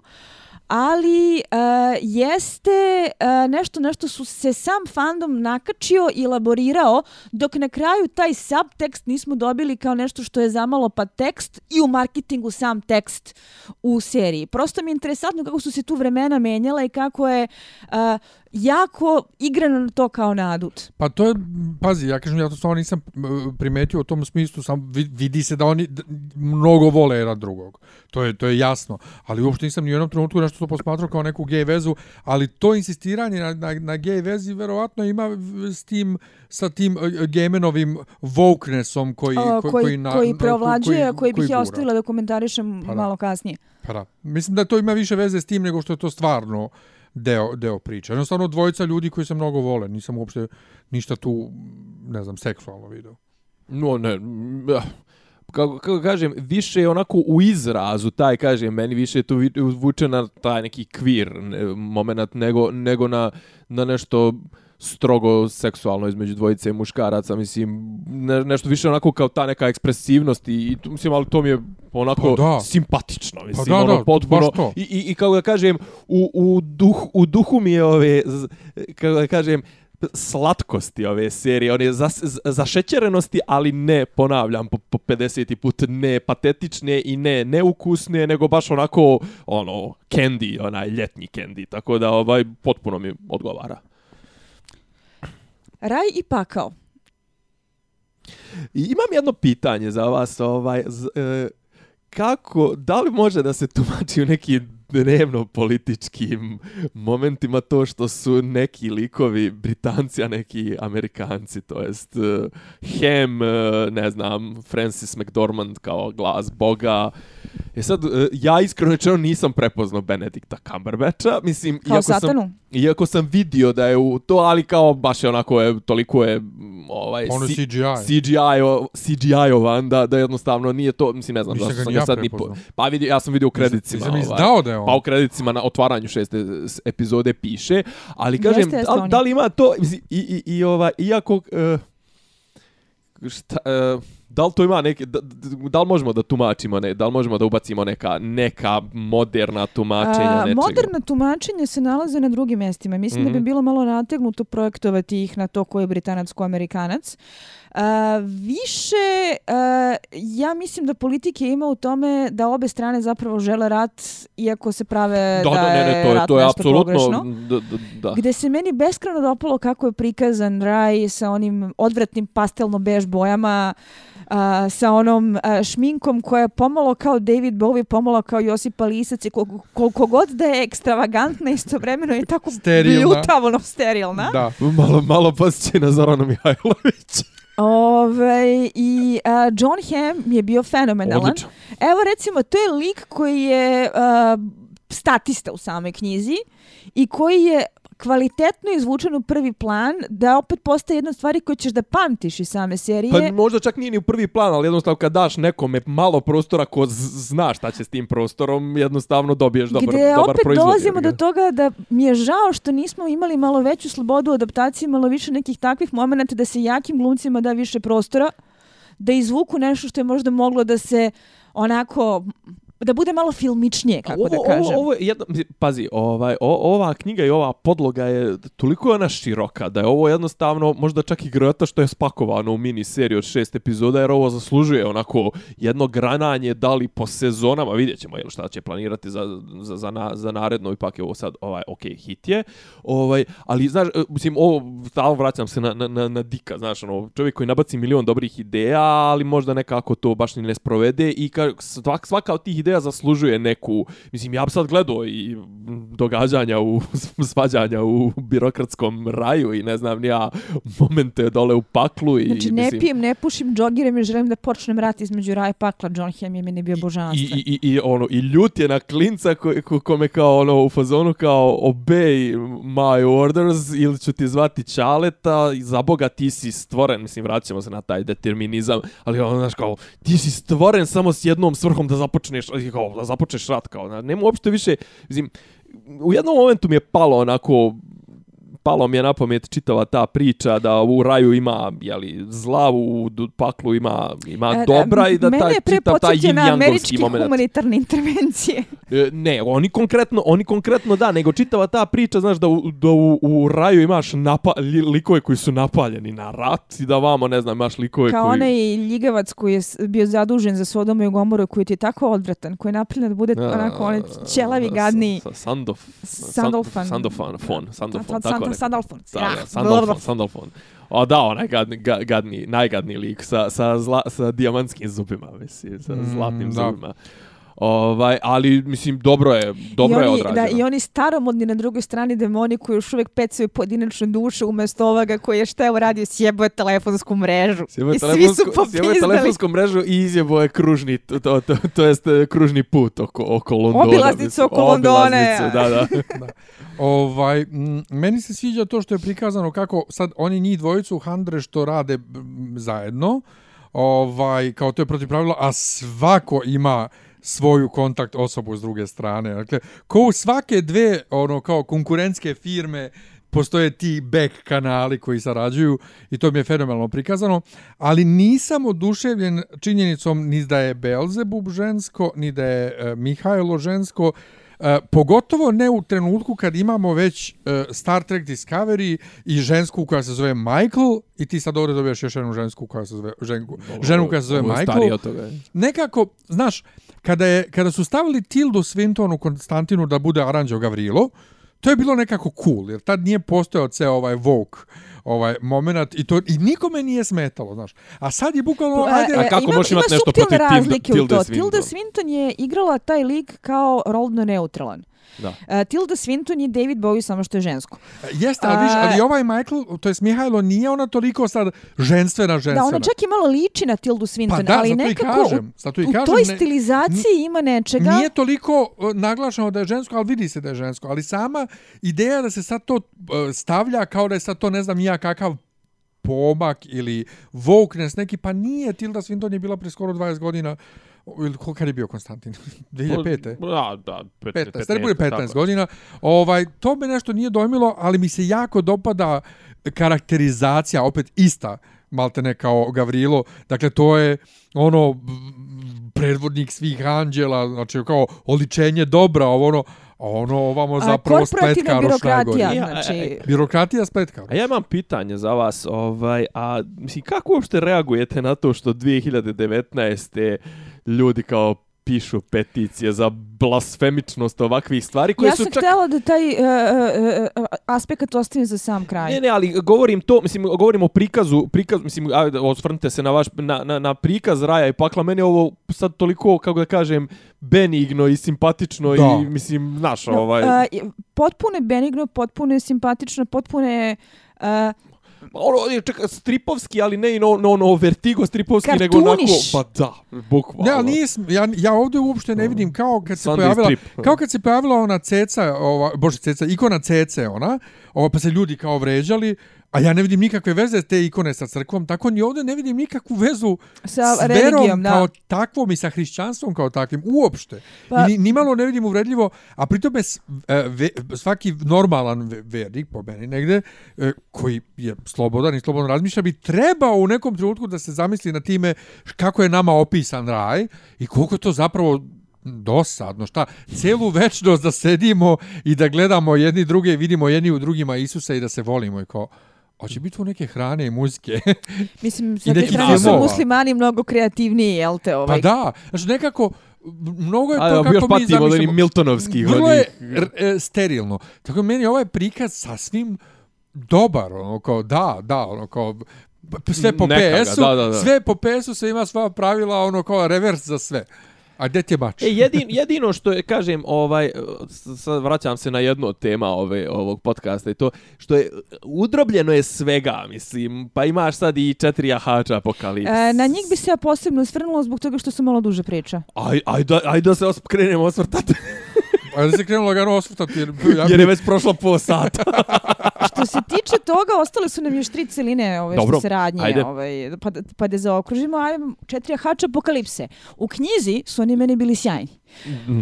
Ali uh, jeste uh, nešto nešto su se sam fandom nakačio i elaborirao, dok na kraju taj subtekst nismo dobili kao nešto što je zamalo pa tekst i u marketingu sam tekst u seriji. Prosto mi je interesantno kako su se tu vremena menjala i kako je uh, jako igrano na to kao nadut. Pa to je, pazi, ja kažem, ja to stvarno nisam primetio u tom smislu, sam vi- vidi se da oni mnogo vole jedan drugog. To je, to je jasno. Ali uopšte nisam ni u jednom trenutku nešto to posmatrao kao neku gej vezu, ali to insistiranje na, na, na gej vezi verovatno ima s tim, sa tim e, Gamenovim wokenessom koji, O, ko- koji, na, koji na- preovlađuje, a koji bih ja ostavila da komentarišem Pa da. malo kasnije. Pa da. Mislim da to ima više veze s tim nego što je to stvarno deo, deo priče. Jednostavno dvojica ljudi koji se mnogo vole. Nisam uopšte ništa tu, ne znam, seksualno video. No, ne, ah, kako, kako kažem, više je onako u izrazu, taj kažem, meni više je tu vuče na taj neki kvir moment nego, nego na, na nešto strogo seksualno između dvojice muškaraca, mislim, ne, nešto više onako kao ta neka ekspresivnost i, i mislim, ali to mi je onako Pa da. simpatično, mislim, da, ono, da, potpuno. I, i, i kako da kažem, u, u, duh, u duhu mi je ove, kako da kažem, slatkosti ove serije, one za, zašećerenosti, ali ne, ponavljam po, po 50. put, ne patetične i ne neukusne, nego baš onako, ono, candy, onaj ljetni candy, tako da ovaj potpuno mi odgovara. Raj i pakao. I imam jedno pitanje za vas, ovaj, z, e, kako, da li može da se tumači u nekim dnevno političkim momentima to što su neki likovi Britanci, a neki Amerikanci, to jest uh, Hem, uh, ne znam, Francis McDormand kao glas Boga, E sad, e, ja iskreno rečeno nisam prepoznao Benedikta Cumberbatcha, mislim, Kao iako satanu? sam, iako sam vidio da je u to, ali kao baš je onako je, toliko je m, ovaj, Ono je si- CGI. CGI-o, CGI-ovan da, da jednostavno nije to, mislim, ne znam, zašto sam ga ja sad ni po, pa vidi, ja sam vidio u kredicima. Nisam ovaj. izdao da je on. Pa u kredicima na otvaranju šeste epizode piše, ali kažem, Jeste, jeste da, da li ima to, mislim, i, i, i ova, iako, e, šta, e, da li to ima neke, da, da, da li možemo da tumačimo, ne, da li možemo da ubacimo neka, neka moderna tumačenja A, nečega? moderna tumačenja se nalaze na drugim mestima. Mislim da Mhm. bi bilo malo nategnuto projektovati ih na to ko je britanac, ko je amerikanac. A, više, a, ja mislim da politike ima u tome da obe strane zapravo žele rat, iako se prave da, da, da, ne, ne, to je, rat to je nešto apsolutno, pogrešno. da, da, da. Gde se meni beskreno dopalo kako je prikazan raj sa onim odvratnim pastelno-bež bojama, a, sa onom a, šminkom koja je pomalo kao David Bowie, pomalo kao Josipa Lisac i koliko, koliko god da je ekstravagantna istovremeno i tako Sterilna. bljutavno sterilna. Da. Malo, malo posjeće na Zorana Mihajlović. Ove, I a, John Hamm je bio fenomenalan. Odlično. Evo recimo, to je lik koji je a, statista u samoj knjizi i koji je kvalitetno izvučen u prvi plan, da opet postaje jedna stvari koje ćeš da pamtiš iz same serije. Pa možda čak nije ni u prvi plan, ali jednostavno kad daš nekome malo prostora ko zna šta će s tim prostorom, jednostavno dobiješ dobar, gde dobar opet proizvod. dolazimo jebi do ga. toga da mi je žao što nismo imali malo veću slobodu u adaptaciji, malo više nekih takvih momenta da se jakim glumcima da više prostora, da izvuku nešto što je možda moglo da se onako da bude malo filmičnije, kako ovo, da kažem. Ovo, ovo je mislim, pazi, ovaj, o, ova knjiga i ova podloga je toliko ona široka da je ovo jednostavno možda čak i grota što je spakovano u mini seriju od šest epizoda jer ovo zaslužuje onako jedno grananje da li po sezonama, vidjet ćemo jel, šta će planirati za, za, za, na, za naredno ipak je ovo sad ovaj, ok, hit je ovaj, ali znaš, e, mislim, ovo stalno vraćam se na, na, na, na Dika, znaš, ono, čovjek koji nabaci milion dobrih ideja, ali možda nekako to baš ni ne sprovede i ka, svak, svaka od tih ideja zaslužuje neku, mislim, ja bi sad gledao i događanja u svađanja u birokratskom raju i ne znam ja momente dole u paklu i Znači, ne mislim, pijem, ne pušim džogirem i želim da počnem rat između raja i pakla. John Hamm je meni bio I, božanstven. i, i, i, ono, i ljut je na klinca ko, ko, kome kao ono u fazonu kao obey my orders ili ću ti zvati Ćaleta i za Boga ti si stvoren, mislim vraćamo se na taj determinizam, ali ono znaš kao ti si stvoren samo s jednom svrhom da započneš, i kao, da započneš rat kao, nema uopšte više, mislim, u jednom momentu mi je palo onako palo mi je na pamet čitava ta priča da u raju ima jeli, zla, u paklu ima, ima E, dobra i da Mene taj, je pre čitav taj na yin-yangovski moment. humanitarne intervencije. E, Ne, oni konkretno, oni konkretno da, nego čitava ta priča, znaš, da u, da u, u raju imaš napa, li, likove koji su napaljeni na rat i da vamo, ne znam, imaš likove Kao koji... onaj ljigavac koji je bio zadužen za Sodomu i Gomoru koji ti je tako odvratan, koji je napravljen da bude onako onaj ćelavi gadni. Sa, sa, Sandof, Sandalfan. Sandofan, fon, Sandofon, Sa- tako Sandalfon. Da, Sandalfon, Sandalfon. O da, onaj gadni, ga- gadni, najgadni lik sa, sa, zla, sa dijamantskim zubima, mislim, sa Mm, zlatnim da. zubima. Ovaj, ali, mislim, dobro je, dobro I je oni, odrađeno. da, I oni staromodni na drugoj strani demoni koji još uvijek pecaju pojedinačne duše umjesto ovoga koji je šta je uradio, sjebo je telefonsku mrežu. Sjebo je telefonsku- sjebo je telefonsku mrežu i izjebo je kružni, to, to, to, to jest e, kružni put oko, oko Londona. Obilaznicu oko Londone. Obilaznicu, Da, da. Ovaj, m, meni se sviđa to što je prikazano kako sad oni njih dvojicu Handre što rade zajedno, ovaj, kao to je protiv pravila, a svako ima svoju kontakt osobu s druge strane. Dakle, ko u svake dve ono kao konkurentske firme postoje ti back kanali koji sarađuju i to mi je fenomenalno prikazano, ali nisam oduševljen činjenicom ni da je Belzebub žensko, ni da je e, Mihajlo žensko, E, pogotovo ne u trenutku kad imamo već e, Star Trek Discovery i žensku koja se zove Michael i ti sad ovdje dobiješ još jednu žensku koja se zove ženku, ženu koja se zove Ovo Michael. od toga. Nekako, znaš, kada, je, kada su stavili Tildu Swinton u Konstantinu da bude Aranđeo Gavrilo, to je bilo nekako cool, jer tad nije postojao ceo ovaj Vogue ovaj moment i to i nikome nije smetalo, znaš. A sad je bukvalno Pa, ajde, A kako ima, možeš ima imati nešto protiv Tilde- Tilde to. Swinton? Tilda Swinton je igrala taj lik kao rodno neutralan. Da. Uh, Tilda Swinton je David Bowie samo što je žensko. Jeste, ali, viš, ali ovaj Michael, to jest Mihajlo, nije ona toliko sad ženstvena, ženstvena. Da, ona čak i malo liči na Tildu Swinton, Pa da, ali nekako kažem, zato i u, u kažem, toj ne- stilizaciji ima nečega. Nije toliko uh, naglašeno da je žensko, ali vidi se da je žensko. Ali sama ideja da se sad to uh, stavlja kao da je sad to ne znam ja kakav pomak ili wokeness neki, pa nije Tilda Swinton je bila pre skoro 20 godina ili koliko je bio Konstantin? 2005. Da, da, pet- 15, da bude 15 tako. godina. Ovaj, to me nešto nije dojmilo, ali mi se jako dopada karakterizacija, opet ista, malte ne kao Gavrilo. Dakle, to je ono predvodnik svih anđela, znači kao oličenje dobra, ovo ono, a ono ovamo A, zapravo spletkaroš birokratija. Ja, znači... e, Birokratija spletkar. A ja imam pitanje za vas, ovaj, a mislim, kako uopšte reagujete na to što 2019. Ljudi kao pišu peticije za blasfemičnost ovakvih stvari koje Ja su sam čak... htjela da taj uh, uh, uh, aspekt ostavim za sam kraj. Ne, ne, ali govorim to, mislim, govorim o prikazu, prikaz, mislim, ajde, osvrnite se na vaš, na, na, na prikaz raja i pakla, meni je ovo sad toliko, kako da kažem, benigno i simpatično Da. i, mislim, znaš, No, ovaj... i- potpuno je benigno, potpuno je simpatično, potpuno je uh, ono, je čak, stripovski, ali ne i no, no, no vertigo stripovski, nego onako, Kartuniš. pa da, bukvalno. Ali nisam, ja, ja ovdje uopšte ne vidim kao kad se Sunday pojavila, strip. kao kad se pojavila ona ceca, ova, bože ceca, ikona cece ona, ova, pa se ljudi kao vređali, a ja ne vidim nikakve veze te ikone sa crkvom, tako ni ovdje ne vidim nikakvu vezu Sa s verom religijom, da. kao takvom i sa hrišćanstvom kao takvim, uopšte. Pa- I ni, nimalo ne vidim uvredljivo, a pritome e, svaki normalan ve- vernik, po meni negde, e, koji je slobodan i slobodno razmišlja, bi trebao u nekom trenutku da se zamisli na time kako je nama opisan raj i koliko to zapravo dosadno, šta, celu večnost da sedimo i da gledamo jedni druge i vidimo jedni u drugima Isusa i da se volimo i kao, hoće biti tu neke hrane i muzike. mislim, sa te neki strane su muslimani mnogo kreativniji, jel te? Ovaj, Pa da, znači nekako, mnogo je A, to još kako mi patimo od onih zamišljamo. Miltonovskih. Vrlo je r- e, sterilno. Tako meni ovaj prikaz sasvim dobar, ono kao da, da, ono kao sve po PS-u, sve po PS-u se ima sva pravila, ono kao revers za sve. A gdje ti je bač? E, jedin, jedino što je, kažem, ovaj, s- sad vraćam se na jednu od tema ove, ovog podcasta i to, što je, udrobljeno je svega, mislim, pa imaš sad i četiri jahača apokalips. E, na njih bi se ja posebno svrnula zbog toga što su malo duže priča. Aj, aj, da, aj da se os, krenemo osvrtati, A da se krenulo lagano osvrtati, jer, ja, jer je već prošlo po sata. Što se tiče toga, ostale su nam još tri celine ove Dobro, što se radnje, ajde. ovaj, pa, da- pa da zaokružimo, ajde, četiri jahača apokalipse. U knjizi su oni meni bili sjajni.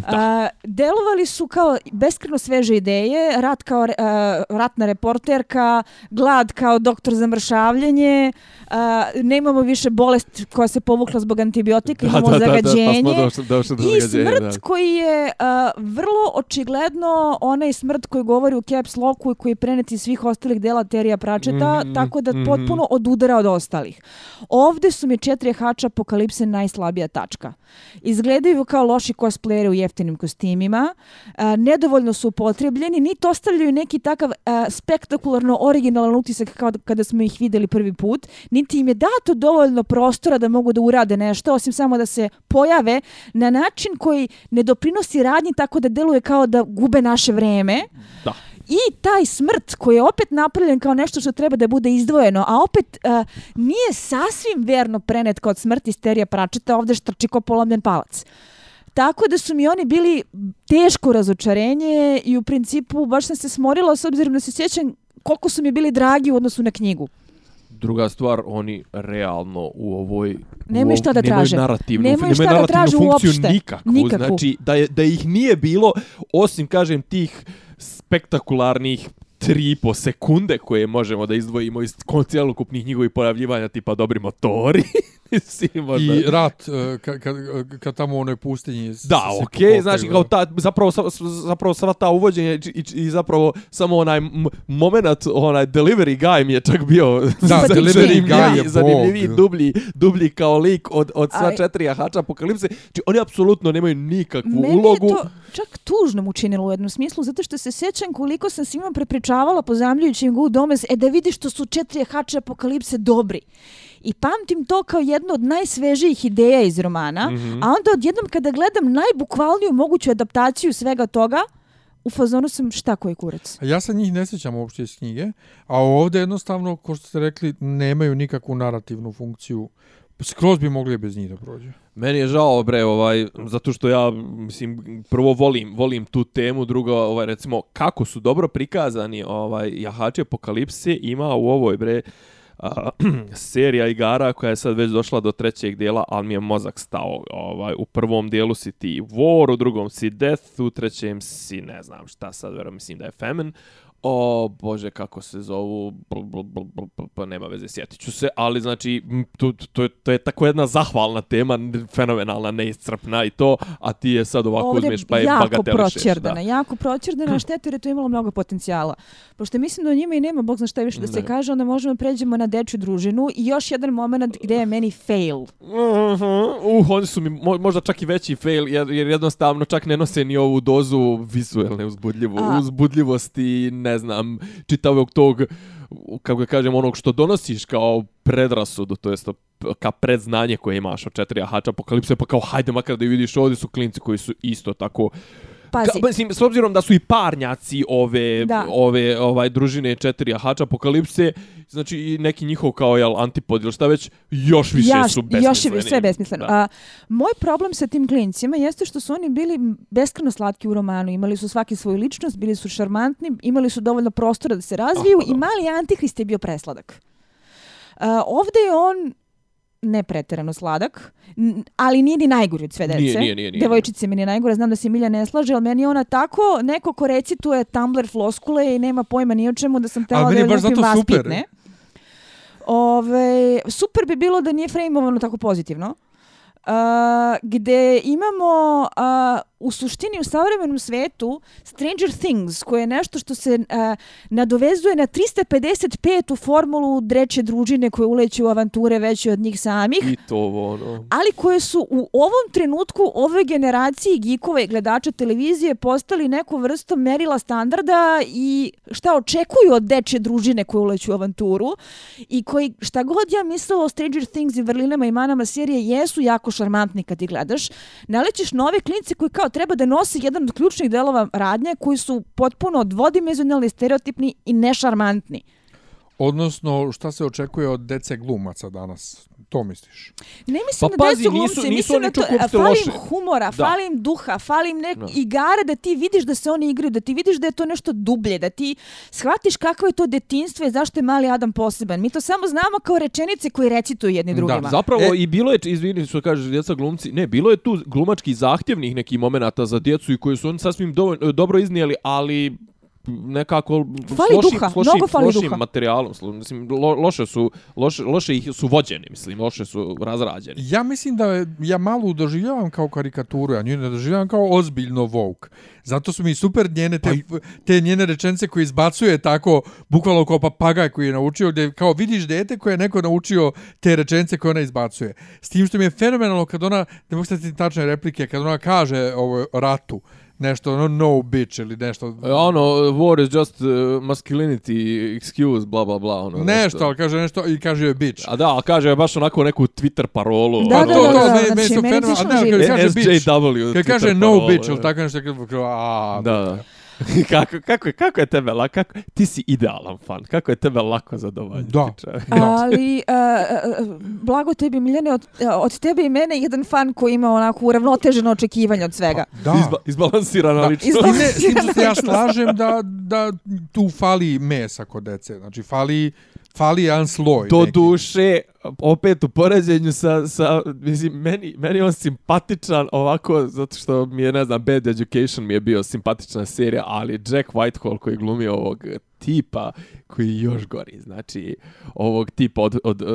A, delovali su kao beskreno sveže ideje, rat kao a, ratna reporterka, glad kao doktor za mršavljenje, a, nemamo više bolest koja se povukla zbog antibiotika, imamo zagađenje. pa smo došli, došli do I zagađenja. smrt koji je uh, vrlo očigledno onaj smrt koji govori u caps locku i koji je prenet iz svih ostalih dela Terija Pračeta, Mhm, tako da mhm. potpuno odudara od ostalih. Ovde su mi četiri hača apokalipse najslabija tačka. Izgledaju kao loši cosplayeri u jeftinim kostimima, uh, nedovoljno su upotrebljeni, niti ostavljaju neki takav uh, spektakularno originalan utisak kao da- kada smo ih videli prvi put, niti im je dato dovoljno prostora da mogu da urade nešto, osim samo da se pojave na način koji ne doprinosi radnji tako da deluje kao da gube naše vreme. Da. I taj smrt koji je opet napravljen kao nešto što treba da bude izdvojeno, a opet uh, nije sasvim verno prenet kod smrti sterija pračeta, ovde štrči ko polomljen palac. Tako da su mi oni bili teško razočarenje i u principu baš sam se smorila s obzirom da se sjećam koliko su mi bili dragi u odnosu na knjigu. Druga stvar, oni realno u ovoj Nemaju u šta da traže. Narativnu, Nemaju nemaju šta da narativnu traže funkciju uopšte. Nikakvu. Nikakvu. Znači, da, je, da ih nije bilo, osim, kažem, tih spektakularnih tri i po sekunde koje možemo da izdvojimo iz cjelokupnih njihovih pojavljivanja tipa dobri motori. Mislim, možda. I rat, kad, kad, kad tamo u onoj pustinji... s- Da, okej, pokopaju, znači kao ta, zapravo, zapravo sva ta uvođenje i, i, i zapravo samo onaj moment, onaj delivery guy mi je čak bio Da, delivery guy je zanimljiviji, bog. dublji, dublji kao lik od, od sva Aj. četiri jahača apokalipse. Znači, oni apsolutno nemaju nikakvu Meni ulogu. je to čak tužno mu činilo u jednom smislu, zato što se sjećam koliko sam svima prepričavala pozamljujući im go u domes, e da vidiš što su četiri hače apokalipse dobri. I pamtim to kao jednu od najsvežijih ideja iz romana, Mhm. a onda odjednom kada gledam najbukvalniju moguću adaptaciju svega toga, u fazonu sam šta koji kurac. A ja se njih ne sjećam uopšte iz knjige, a ovdje jednostavno, ko što ste rekli, nemaju nikakvu narativnu funkciju. Skroz bi mogli bez njih da prođe. Meni je žao, bre, ovaj, zato što ja, mislim, prvo volim, volim tu temu, drugo, ovaj, recimo, kako su dobro prikazani ovaj, jahači apokalipse ima u ovoj, bre, a, serija igara koja je sad već došla do trećeg dijela, ali mi je mozak stao. Ovaj, u prvom dijelu si ti War, u drugom si Death, u trećem si ne znam šta sad, vero, mislim da je Famine. O, bože, kako se zovu, bl, bl, bl, bl, bl, pa nema veze, sjetit ću se, ali znači, to, to, je, to je tako jedna zahvalna tema, fenomenalna, neiscrpna i to, a ti je sad ovako Ovdje uzmeš pa je jako bagatelišeš. proćerdana, jako proćerdana šteta jer je to imalo mnogo potencijala. Pošto mislim da o njima i nema, bog zna šta više da se Ne. kaže, onda možemo pređemo na dečju družinu i još jedan moment gdje je meni fail. Mhm, Uh, oni su mi mo, možda čak i veći fail, jer, jer jednostavno čak ne nose ni ovu dozu vizualne uzbudljivo, A. uzbudljivosti, ne znam, čitavog tog, kako ga kažem, onog što donosiš kao predrasudu, to jest ka predznanje koje imaš od četiri ahača apokalipse, pa kao hajde makar da vidiš, ovdje su klinci koji su isto tako Pazi, Ka, mislim, s obzirom da su i parnjaci ove, Da. ove ovaj družine četiri ahača apokalipse, znači i neki njihov kao jel, antipod ili šta već, još više ja, su još besmisleni. je sve besmisleno. Da. A, moj problem sa tim klincima jeste što su oni bili beskreno slatki u romanu. Imali su svaki svoju ličnost, bili su šarmantni, imali su dovoljno prostora da se razviju Aha, i mali antihrist je bio presladak. A, ovde je on ne preterano sladak, ali nije ni najgori od sve dece. Nije, nije, nije, nije. Devojčice mi nije najgore, znam da se Milja ne slaže, ali meni je ona tako, neko ko recituje Tumblr floskule i nema pojma ni o čemu da sam tela da je baš lupim zato super. Ove, super bi bilo da nije frejmovano tako pozitivno. Uh, gde imamo uh, u suštini u savremenom svetu Stranger Things, koje je nešto što se uh, nadovezuje na 355 u formulu dreče družine koje uleću u avanture veće od njih samih I to ono... ali koje su u ovom trenutku ove generacije gikova i gledača televizije postali neku vrstu merila standarda i šta očekuju od deče družine koje uleću u avanturu i koji šta god ja mislila o Stranger Things i vrlinama i manama serije jesu jako šarmantni kad ih gledaš. Nalećeš nove klince koji kao treba da nose jedan od ključnih delova radnje koji su potpuno dvodimenzionalni, stereotipni i nešarmantni. Odnosno, šta se očekuje od dece glumaca danas? To misliš? Ne mislim Pa na pazi, decu nisu- glumce, nisu mislim oni na to, falim loše. humora, Da. falim duha, falim nek Da. igara da ti vidiš da se oni igraju, da ti vidiš da je to nešto dublje, da ti shvatiš kakvo je to detinstvo i zašto je mali Adam poseban. Mi to samo znamo kao rečenice koje recituju jedni Da, drugima. Zapravo E- i bilo je, izvini što kažeš, djeca glumci, ne, bilo je tu glumački zahtjevnih nekih momenata za djecu i koji su oni sasvim dovoljno, dobro iznijeli, ali nekako Fali s lošim, duha, s lošim, mnogo fali lošim duha. materijalom, mislim, lo, loše su, loše, loše ih su vođeni, mislim, loše su razrađeni. Ja mislim da je- ja malo doživljavam kao karikaturu, ja nju ne doživljavam kao ozbiljno Vogue. Zato su mi super njene te, te njene rečence koje izbacuje tako, bukvalno kao papagaj koji je naučio, gdje kao vidiš dete koje je neko naučio te rečence koje ona izbacuje. S tim što mi je fenomenalno kad ona, ne mogu tačne replike, kad ona kaže ovo ratu, nešto, ono, no bitch ili nešto. E, Ono, war is just uh, masculinity excuse, bla, bla, bla. Ono, Nešto, ali kaže nešto i kaže joj bitch. A da, ali kaže baš onako neku Twitter parolu. Da, ono, da, to, da, to, da, meni- znači, meni su meni je fenomenalno. A kad kaže bitch, SJW. kad kaže no bitch ili e. tako nešto, a, Da, da. kako, kako, je, kako je tebe lako, kako, ti si idealan fan, kako je tebe lako zadovoljiti. Da. Ali, uh, blago tebi, Miljane, od, od tebe i mene jedan fan koji ima onako uravnoteženo očekivanje od svega. Da. Izba, izbalansirana Da. ličnost. I ne, s tim što se ja slažem da, da tu fali mesa kod dece. Znači, fali, fali jedan sloj. Do neki. duše, opet u poređenju sa, sa mislim, meni, meni on simpatičan ovako, zato što mi je, ne znam, Bad Education mi je bio simpatična serija, ali Jack Whitehall koji glumi ovog tipa koji je još gori, znači ovog tipa od, od, uh,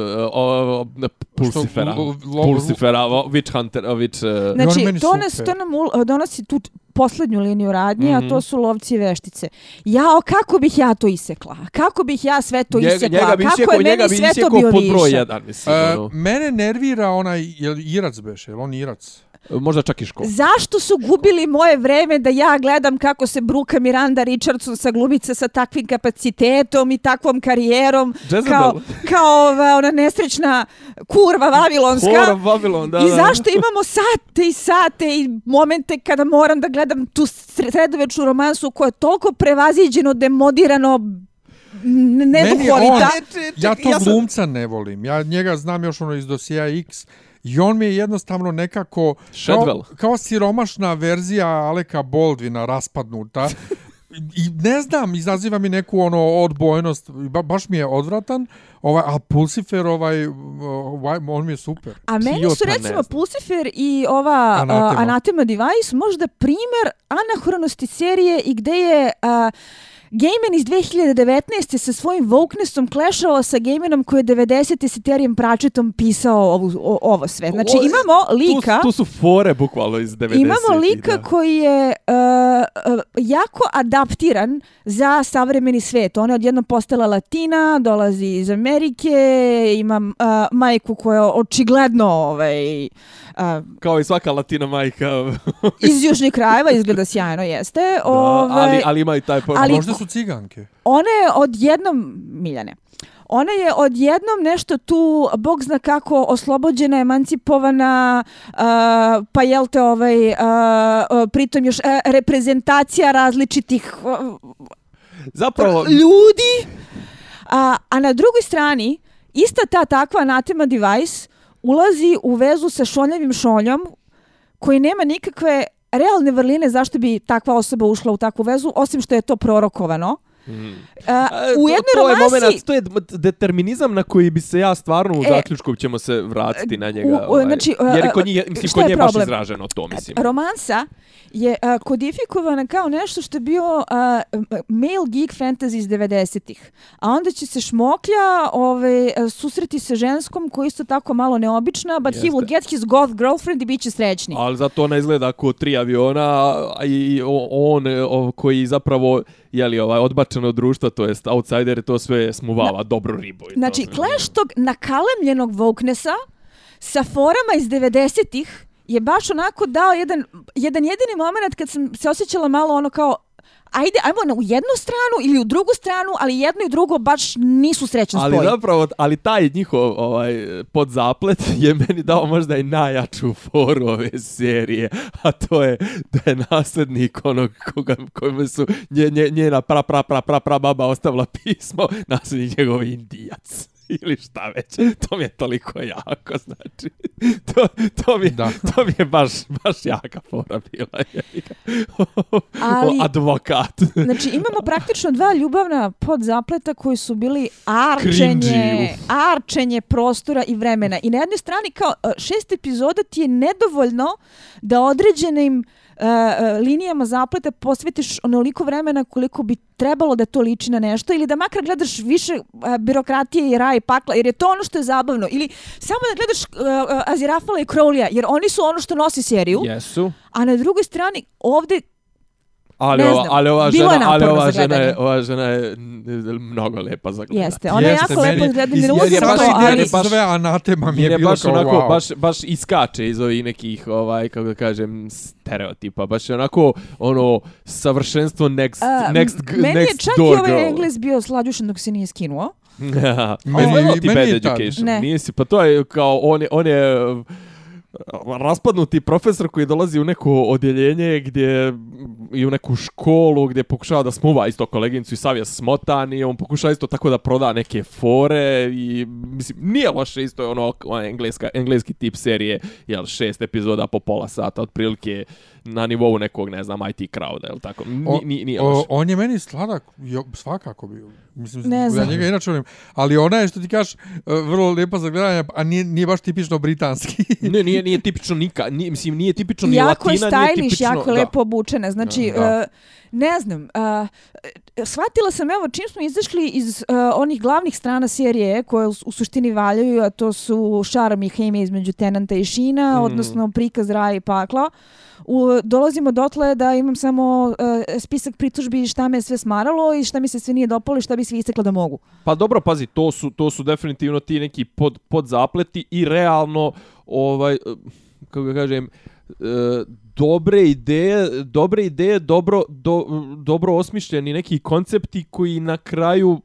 uh, Pulsifera, Što, lo- lo- Pulsifera, Witch Hunter, Witch... Uh, on Znači, to, nas, to nam donosi tu posljednju liniju radnje, Mhm. a to su lovci i veštice. Jao, kako bih ja to isekla? Kako bih ja sve to njega, isekla? njega bi kako isjekao, je njega meni bi sve to bio pod broj višak? jedan, mislim. E, ono. mene nervira onaj, je li Irac beše, je li on Irac? Možda čak i ško. Zašto su gubili moje vreme da ja gledam kako se bruka Miranda Richardson sa glumica sa takvim kapacitetom i takvom karijerom Jezebel. kao, kao ova, ona nesrećna kurva vavilonska? Hora Babylon, da, I da. zašto imamo sate i sate i momente kada moram da gledam tu sre- sredovečnu romansu koja je toliko prevaziđeno, demodirano, n- Meni on, neduhovita. ja to ja sam- glumca ne volim. Ja njega znam još ono iz dosija X i on mi je jednostavno nekako kao, kao siromašna verzija Aleka Baldwina raspadnuta. I ne znam, izaziva mi neku ono odbojnost, ba, baš mi je odvratan, ovaj, a Pulsifer, ovaj, ovaj, on mi je super. A meni su recimo. Pulsifer i ova Anatema. Anatema, Anatema Device možda primer anahronosti serije i gde je uh, Gaiman iz 2019. sa svojim wokenessom klešao sa Gaimanom koji je 90. s Terijem Pratchettom pisao ovu, o, ovo sve. Znači O, imamo lika... Tu, tu su fore bukvalno iz 90. Imamo lika da. koji je uh, jako adaptiran za savremeni svet. Ona je odjednom postala latina, dolazi iz Amerike, ima uh, majku koja očigledno ovaj, uh, Kao i svaka latina majka. iz južnih krajeva, izgleda sjajno, jeste. da, ovaj, ali, ali ima i taj... Ali- Možda su ciganke. Ona je odjednom, Miljane, ona je odjednom nešto tu, bog zna kako, oslobođena, emancipovana, uh, pa jel te ovaj, uh, uh, pritom još uh, reprezentacija različitih uh, Zapravo, ljudi. A, a na drugoj strani, ista ta takva anatema device ulazi u vezu sa šoljavim šoljom koji nema nikakve realne vrline zašto bi takva osoba ušla u takvu vezu, osim što je to prorokovano. Mm. A, E, u to- jednoj to je romansi... momenat, to je determinizam na koji bi se ja stvarno u E, zaključku ćemo se vratiti na njega. u- ovaj, znači, jer a, kod njih, mislim, šta kod je nje je baš problem? izraženo to, mislim. Romansa je a, kodifikovana kao nešto što je bio m- male geek fantasy iz 90-ih. A onda će se šmoklja ovaj, susreti sa ženskom koja je isto tako malo neobična, but he will Jeste. get his goth girlfriend i bit će srećni. Ali zato ona izgleda kao tri aviona i on e, o, koji zapravo je li ovaj odbačen od društva, to jest outsider, to sve smuvava dobru ribu. i to Znači, sve. clash tog nakalemljenog wokenessa sa forama iz 90-ih je baš onako dao jedan, jedan jedini moment kad sam se osjećala malo ono kao ajde, ajmo na u jednu stranu ili u drugu stranu, ali jedno i drugo baš nisu srećan Ali spoj. zapravo, ali taj njihov ovaj, podzaplet je meni dao možda i najjaču foru ove serije, a to je da je nasljednik onog koga, kojemu su nje, nje, njena pra, pra, pra, pra, pra baba ostavila pismo, nasljednik njegov indijac ili šta već. To mi je toliko jako, znači. To, to, mi, Da. to mi je baš, baš jaka fora bila. Ali- O, advokat. Znači, imamo praktično dva ljubavna podzapleta koji su bili arčenje, Cringy, arčenje prostora i vremena. I na jednoj strani kao e, šest epizoda ti je nedovoljno da određenim e, e, linijama zapleta posvetiš onoliko vremena koliko bi trebalo da to liči na nešto ili da makar gledaš više e, birokratije i raj pakla jer je to ono što je zabavno ili samo da gledaš Azirafala i Crowleya jer oni su ono što nosi seriju Jesu. a na drugoj strani ovde Ali, Ne ova, znam, ali ova bilo je žena, ali ova žena, je, ova žena je mnogo lepa za gledanje. jeste, ona je Jeste, jako lepo meni- izgleda, iz- ne je baš to, ali... je baš- sve anatema mi je je bilo baš kao onako, wow. baš, baš iskače iz ovih nekih, ovaj, kako da kažem, stereotipa. Baš je onako, ono, savršenstvo next, A, next, m- g- meni je next čak door i ovaj girl. engles bio slađušen dok se nije skinuo. Meni- meni bad je education. Ne. Nisi, pa to je kao, on je, on je uh, raspadnuti profesor koji dolazi u neko odjeljenje gdje i u neku školu gdje pokušava da smuva isto koleginicu i savija smotan i on pokušava isto tako da proda neke fore i mislim nije loše isto je ono, ono engleska, engleski tip serije jel šest epizoda po pola sata otprilike na nivou nekog ne znam IT crowda jel tako O- Ni, ni, nije o, on je meni sladak, jo, svakako bio. Mislim, Ne ja znam. njega inače volim. Ali ona je, što ti kažeš, e, vrlo lijepa za gledanje, a nije, nije baš tipično britanski. ne, nije, nije tipično nika, nije, mislim, nije tipično ni jako je latina, nije stylish, tipično... jako da. lepo obučena. Znači, Da. uh, ne znam, uh, shvatila sam, evo, čim smo izašli iz uh, onih glavnih strana serije koje u, u suštini valjaju, a to su šarm i hemija između Tenanta i Šina, Mm. odnosno prikaz raja i pakla. U, dolazimo dotle da imam samo uh, spisak pritužbi šta me sve smaralo i šta mi se sve nije dopalo i šta bi sve istekla da mogu. Pa dobro, pazi, to su, to su definitivno ti neki pod, podzapleti i realno, ovaj, eh, kako ga kažem, eh, dobre ideje, dobre ideje, dobro, do, dobro osmišljeni neki koncepti koji na kraju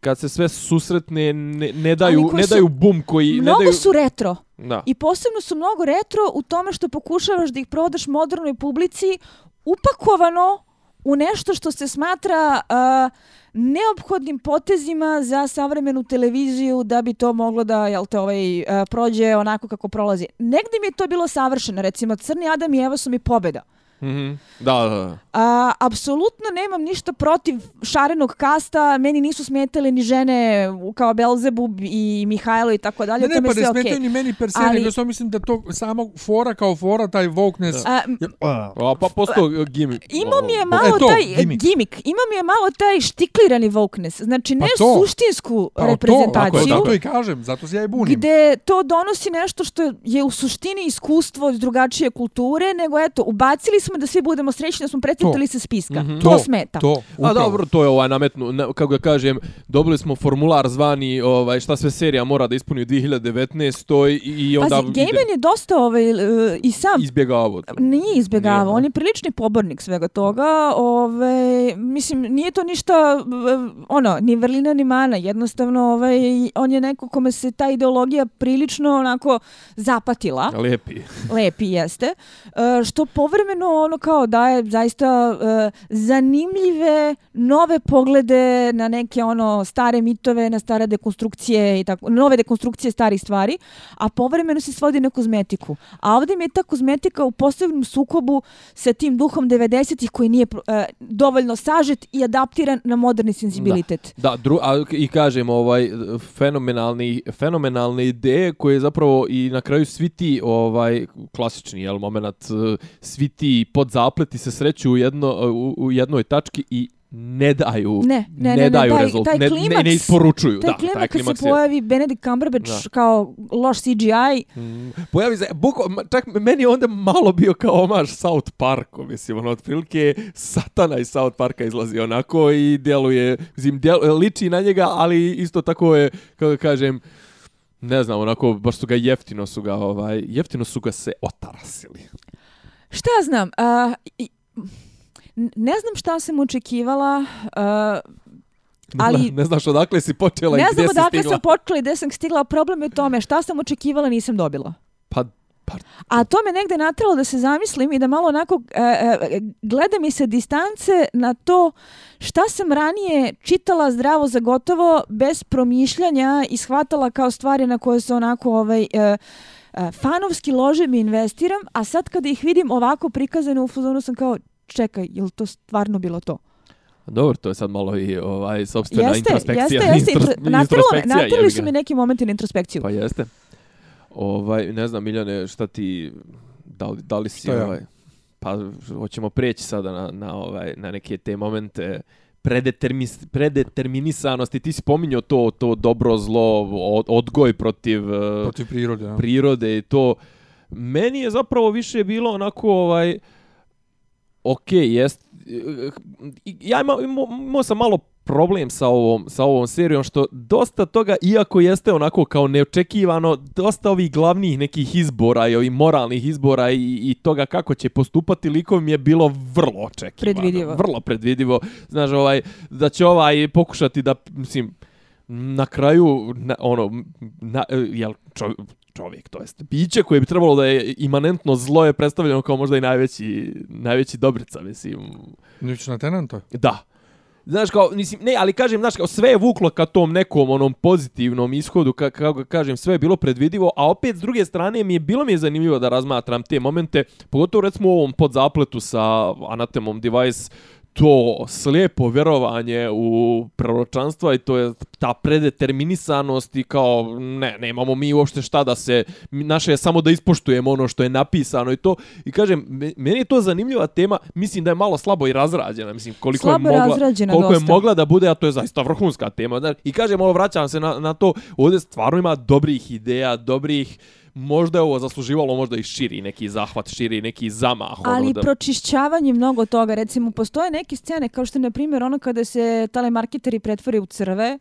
kad se sve susretne ne, ne daju ne daju bum koji ne Mnogo daju su retro. Da. I posebno su mnogo retro u tome što pokušavaš da ih prodaš modernoj publici upakovano u nešto što se smatra uh, neophodnim potezima za savremenu televiziju da bi to moglo da jel te ovaj uh, prođe onako kako prolazi. Negde mi je to bilo savršeno, recimo Crni Adam i Eva su mi pobeda. Mhm. Da, da, da. A, apsolutno nemam ništa protiv šarenog kasta, meni nisu smetale ni žene kao Belzebub i Mihajlo i tako dalje, Ne, to ne, mi pa je ne sve smetaju okej. ni meni per se, Ali- nego samo mislim da to samo fora kao fora, taj wokeness. A, je- a, A, pa postao gimmick. Imao mi je E, malo to, taj gimmick. gimmick. Imao mi je malo taj štiklirani wokeness. Znači ne Pa to. suštinsku Pa to, reprezentaciju. je zato i kažem, zato se ja i bunim. gde to donosi nešto što je u suštini iskustvo iz drugačije kulture, nego eto, ubacili smo da svi budemo srećni da smo precrtali se spiska. Mhm. To, smeta. To, A dobro, to je ovaj nametnu, ne, kako ga kažem, dobili smo formular zvani ovaj šta sve serija mora da ispuni u 2019. i, i onda Pazi, Gaiman je dosta ovaj, e, i sam izbjegavao to. Nije izbjegavao, Nije, on je prilični pobornik svega toga. Ove, mislim, nije to ništa, e, ono, ni vrlina ni mana. Jednostavno, ovaj, on je neko kome se ta ideologija prilično onako zapatila. Lijepi. Lepi jeste. E, što povremeno ono kao daje zaista uh, zanimljive nove poglede na neke ono stare mitove, na stare dekonstrukcije i tako, nove dekonstrukcije starih stvari, a povremeno se svodi na kozmetiku. A ovdje mi je ta kozmetika u posebnom sukobu sa tim duhom 90-ih koji nije uh, dovoljno sažet i adaptiran na moderni senzibilitet. Da, dru, a, i kažem, ovaj, fenomenalni, fenomenalne ideje koje zapravo i na kraju svi ti, ovaj, klasični, jel, moment, e, svi ti podzapleti se sreću u, jedno, u, u jednoj tački i ne daju, Ne, ne, ne, ne, daju taj- rezultat, taj ne, ne, klimaks- ne isporučuju. Taj da, klima taj kad se klimaks je- pojavi Benedict Cumberbatch Da. kao loš CGI, Mm, Pojavi se, buko, čak meni onda malo bio kao omaž South Parku, mislim, ono, otprilike satana iz South Parka izlazi onako i djeluje, mislim, djel, liči na njega, ali isto tako je, kako kažem, ne znam, onako, baš su ga jeftino su ga, ovaj, jeftino su ga se otarasili. Šta ja znam? I, n- ne znam šta sam očekivala. Ne, Ali- ne znaš odakle si počela ne i gdje znam si odakle stigla. sam počela i gde sam stigla. Problem je u tome šta sam očekivala nisam dobila. Pa, pa, A to me negde natralo da se zamislim i da malo onako e, e, gleda mi se distance na to šta sam ranije čitala zdravo za gotovo bez promišljanja i shvatala kao stvari na koje se onako ovaj, e, fanovski ložem i investiram, a sad kada ih vidim ovako prikazane u fazonu sam kao čekaj, je li to stvarno bilo to? dobro, to je sad malo i ovaj, sobstvena Jeste, introspekcija. jeste, jeste. Intro, jebi su mi neki momenti na introspekciju. Pa jeste. Ovaj, ne znam, Miljane, šta ti, da li, da li si, ja? ovaj, pa hoćemo preći sada na, na, ovaj, na neke te momente predetermis, predeterminisanosti. Ti si pominjao to, to dobro, zlo, od, odgoj protiv, eh, Protiv prirode. Ja. prirode i to. Meni je zapravo više bilo onako, ovaj, ok, jest, ja imao, imao, imao sam malo problem sa ovom, sa ovom serijom, što dosta toga, iako jeste onako kao neočekivano, dosta ovih glavnih nekih izbora i ovih moralnih izbora i, i toga kako će postupati likom je bilo vrlo očekivano. Predvidivo. Vrlo predvidivo. Znaš, ovaj, da će ovaj pokušati da, mislim, na kraju, na, ono, na, jel, čov, čovjek, to jest biće koje bi trebalo da je imanentno zlo je predstavljeno kao možda i najveći, najveći dobrica, mislim. Nič na tenanta. Da. Znaš kao, mislim, ne, ali kažem, znaš kao, sve je vuklo ka tom nekom onom pozitivnom ishodu, ka, kako ga kažem, sve je bilo predvidivo, a opet s druge strane mi je bilo mi je zanimljivo da razmatram te momente, pogotovo recimo u ovom podzapletu sa Anatemom Device, to slijepo vjerovanje u proročanstva i to je ta predeterminisanost i kao ne, nemamo mi uopšte šta da se, naše je samo da ispoštujemo ono što je napisano i to. I kažem, me- meni je to zanimljiva tema, mislim da je malo slabo i razrađena, mislim koliko Slabo je mogla, koliko je mogla da bude, a to je zaista vrhunska tema. I kažem, ovo vraćam se na, na to, ovdje stvarno ima dobrih ideja, dobrih možda je ovo zasluživalo možda i širi neki zahvat, širi neki zamah. Ali ono, da... pročišćavanje mnogo toga. Recimo, postoje neke scene, kao što je, na primjer, ono kada se telemarketeri pretvore u crve,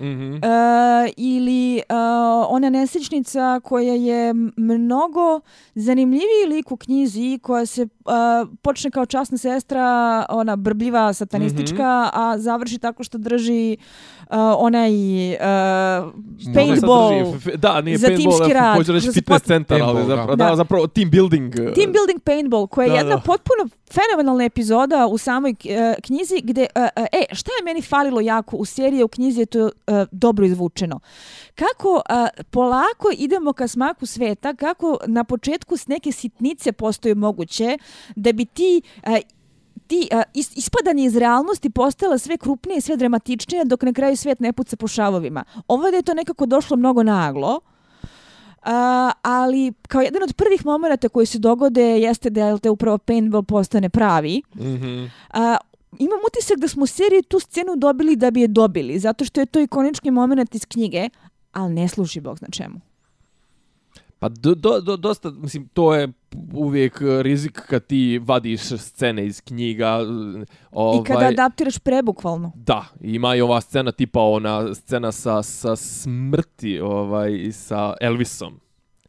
Mhm. E, ili e, ona nesrećnica koja je mnogo zanimljiviji lik u knjizi koja se e, počne kao časna sestra ona brbljiva satanistička a završi tako što drži e, onaj e, paintball Da, nije za paintball, timski rad, hoću reći fitness centar, ali zapravo, da. da, zapravo team building. uh, Team building paintball koja je Da, jedna da. potpuno fenomenalna epizoda u samoj uh, knjizi gdje, e, eh, eh, e, šta je meni falilo jako u seriji, u knjizi je to uh, dobro izvučeno. Kako uh, polako idemo ka smaku sveta, kako na početku s neke sitnice postoje moguće da bi ti uh, ti uh, is, ispadanje iz realnosti postala sve krupnije i sve dramatičnije dok na kraju svijet ne puca po šavovima. Ovo da je to nekako došlo mnogo naglo, ali kao jedan od prvih momenta koji se dogode jeste da je te upravo paintball postane pravi. Mhm. A, imam utisak da smo u seriji tu scenu dobili da bi je dobili, zato što je to ikonični moment iz knjige, ali ne služi Bog zna čemu. Pa do, do, do, dosta, mislim, to je uvijek rizik kad ti vadiš scene iz knjiga. Ovaj, I kada adaptiraš prebukvalno. Da, ima i ova scena tipa ona scena sa, sa smrti ovaj, sa Elvisom.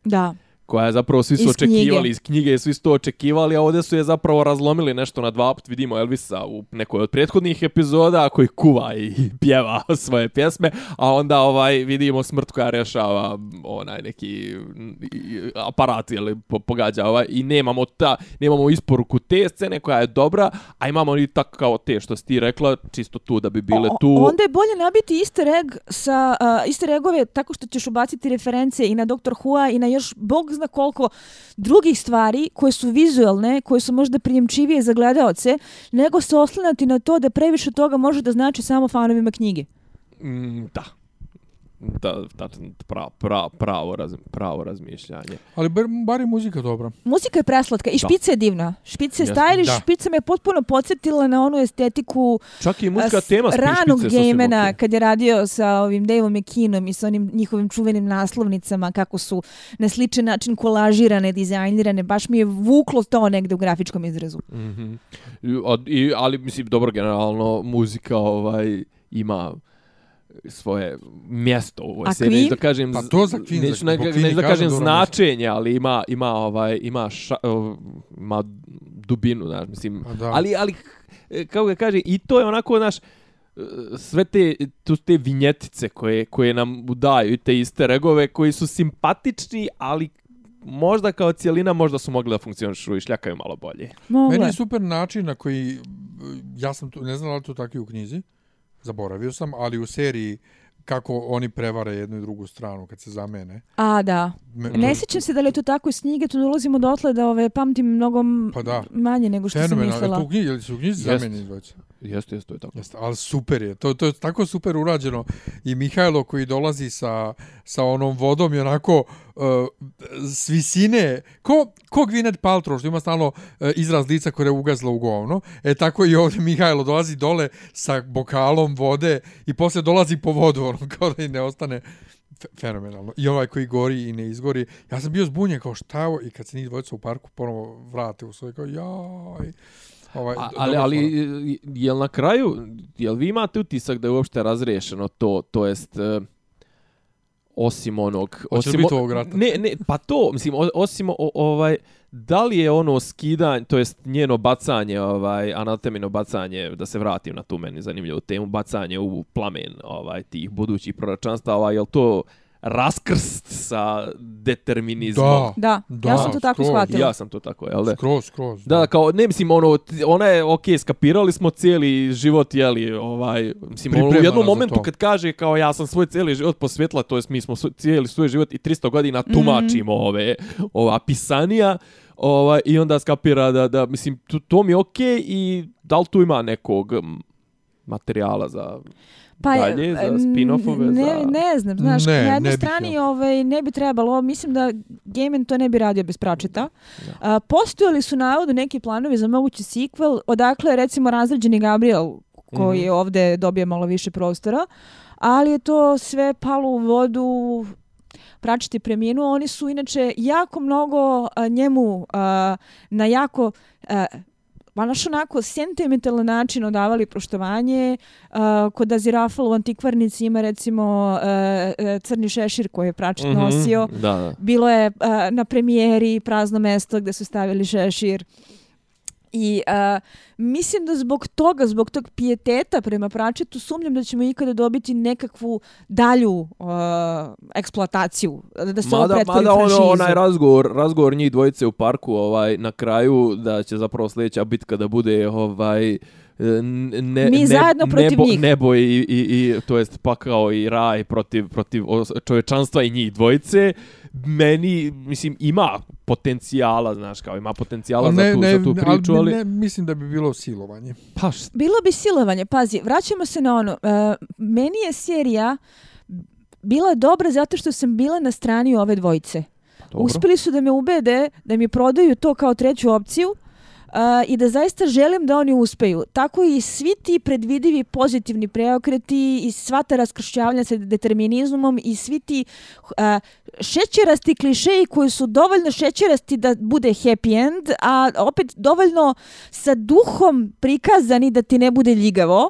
Da. Koja je zapravo svi su Iz očekivali knjige. iz knjige, svi su to očekivali, a ovdje su je zapravo razlomili nešto na dva put. Vidimo Elvisa u nekoj od prethodnih epizoda koji kuva i pjeva svoje pjesme, a onda ovaj vidimo smrt koja rješava onaj neki mm, aparat ili po, pogađa ovaj i nemamo ta nemamo isporuku te scene koja je dobra, a imamo i tako kao te što si ti rekla, čisto tu da bi bile O- tu. Onda je bolje nabiti easter egg sa uh, easter eggove tako što ćeš ubaciti reference i na Dr. Who-a i na još bog zna koliko drugih stvari koje su vizualne, koje su možda prijemčivije za gledaoce, nego se oslanati na to da previše toga može da znači samo fanovima knjige. Mm, da. Da, da, pravo, pravo, pravo, raz, pravo razmišljanje. Ali bar, bar je muzika dobra. Muzika je preslatka i špica je divna. Špica je Da. špica me potpuno podsjetila na onu estetiku Čak i muzika s- tema ranog gamena kad je radio sa ovim Daveom McKeanom i sa onim njihovim čuvenim naslovnicama kako su na sličan način kolažirane, dizajnirane, baš mi je vuklo to negde u grafičkom izrazu. Mhm. I, od- i, ali mislim dobro generalno muzika ovaj ima svoje mjesto u ovoj seriji, neću da kažem Pa to za Queen, neću, za- ne, zbog Queen neću da kažem značenje, ali ima ima ovaj ima ša, ima dubinu, znaš, mislim. Pa da. Ali ali e, kako ga kaže i to je onako naš sve te, tu te vinjetice koje, koje nam daju i te easter eggove koji su simpatični, ali možda kao cijelina možda su mogli da funkcionišu i šljakaju malo bolje. Mogle. Meni je super način na koji, ja sam to, ne znam da li je to tako i u knjizi, zaboravio sam, ali u seriji kako oni prevare jednu i drugu stranu kad se zamene. A, da. Me, Ne sjećam se da li je to tako iz knjige, tu dolazimo dotle da ove, pamtim mnogo Pa da. manje nego što sam Fenomenalno. Mislila. u knjizi, ili su u knjizi zameni dvojica? Jeste, jeste, to je tako. Jeste, ali super je. To, to je tako super urađeno. I Mihajlo koji dolazi sa, sa onom vodom i onako uh, s visine, ko, ko Gwyneth Paltrow, što ima stalno uh, izraz lica koje je ugazla u govno. E tako i ovdje Mihajlo dolazi dole sa bokalom vode i posle dolazi po vodu, ono, kao da i ne ostane fenomenalno. I ovaj koji gori i ne izgori. Ja sam bio zbunjen kao šta je ovo i kad se njih dvojica u parku ponovo vrate u svoje kao jaj. Ovaj, A, ali, ali jel na kraju, jel vi imate utisak da je uopšte razriješeno to, to jest e, osim onog... Osim biti ovog rata? Ne, ne, pa to, mislim, osim o, ovaj, da li je ono skidanje, to jest njeno bacanje, ovaj, anatemino bacanje, da se vratim na tu meni zanimljivu temu, bacanje u plamen ovaj, tih budućih proročanstava, jel to raskrst sa determinizmom? Da. Da, Da, ja sam to tako skroz. shvatila. Ja sam to tako, jel da? Skroz, skroz. Da, kao, ne mislim, ono, ona je, okej, skapirali smo cijeli život, jeli, ovaj, mislim, ono, u jednom momentu kad kaže, kao, ja sam svoj cijeli život posvetila, to jest mi smo svoj- cijeli svoj život i 300 godina tumačimo ove, ova pisanija, ovaj, i onda skapira da, da mislim, to, to mi je okej i da li tu ima nekog m, materijala za Pa, je, dalje, za n- spin-offove, ne, za... ne znam, znaš, Ne, na jednoj ne strani ja. ovaj, ne bi trebalo, mislim da Gaiman to ne bi radio bez pračeta. A, postojali su navodu neki planovi za mogući sequel, odakle je recimo razređeni Gabriel, koji je ovde dobio malo više prostora, ali je to sve palo u vodu, pračiti preminuo. Oni su inače jako mnogo a, njemu a, na jako a, baš onako sentimentalan način odavali poštovanje. Uh, kod Azirafal u Antikvarnici ima recimo uh, crni šešir koji je pračet Mhm, nosio. Da, da. Bilo je uh, na premijeri prazno mesto gde su stavili šešir. I uh, mislim da zbog toga, zbog tog pijeteta prema Pračetu, sumnjam da ćemo ikada dobiti nekakvu dalju uh, eksploataciju, da se ovo Mada, pretvori mada ono, onaj razgovor, razgovor njih dvojice u parku ovaj na kraju da će zapravo sljedeća bitka da bude ovaj ne, Mi ne, zajedno protiv nebo, njih. nebo i, i, i to jest pakao i raj protiv, protiv čovečanstva i njih dvojice meni mislim ima potencijala znaš kao ima potencijala Ali za tu, za tu priču ali, ne, ne, mislim da bi bilo silovanje. pa št- Bilo bi silovanje, pazi, vraćamo se na ono, uh, meni je serija bila dobra zato što sam bila na strani ove dvojice. dobro. Uspeli su da me ubede da mi prodaju to kao treću opciju a, i da zaista želim da oni uspeju. Tako i svi ti predvidivi pozitivni preokreti i sva ta raskršćavanja sa determinizmom i svi ti uh, šećerasti klišeji koji su dovoljno šećerasti da bude happy end, a opet dovoljno sa duhom prikazani da ti ne bude ljigavo.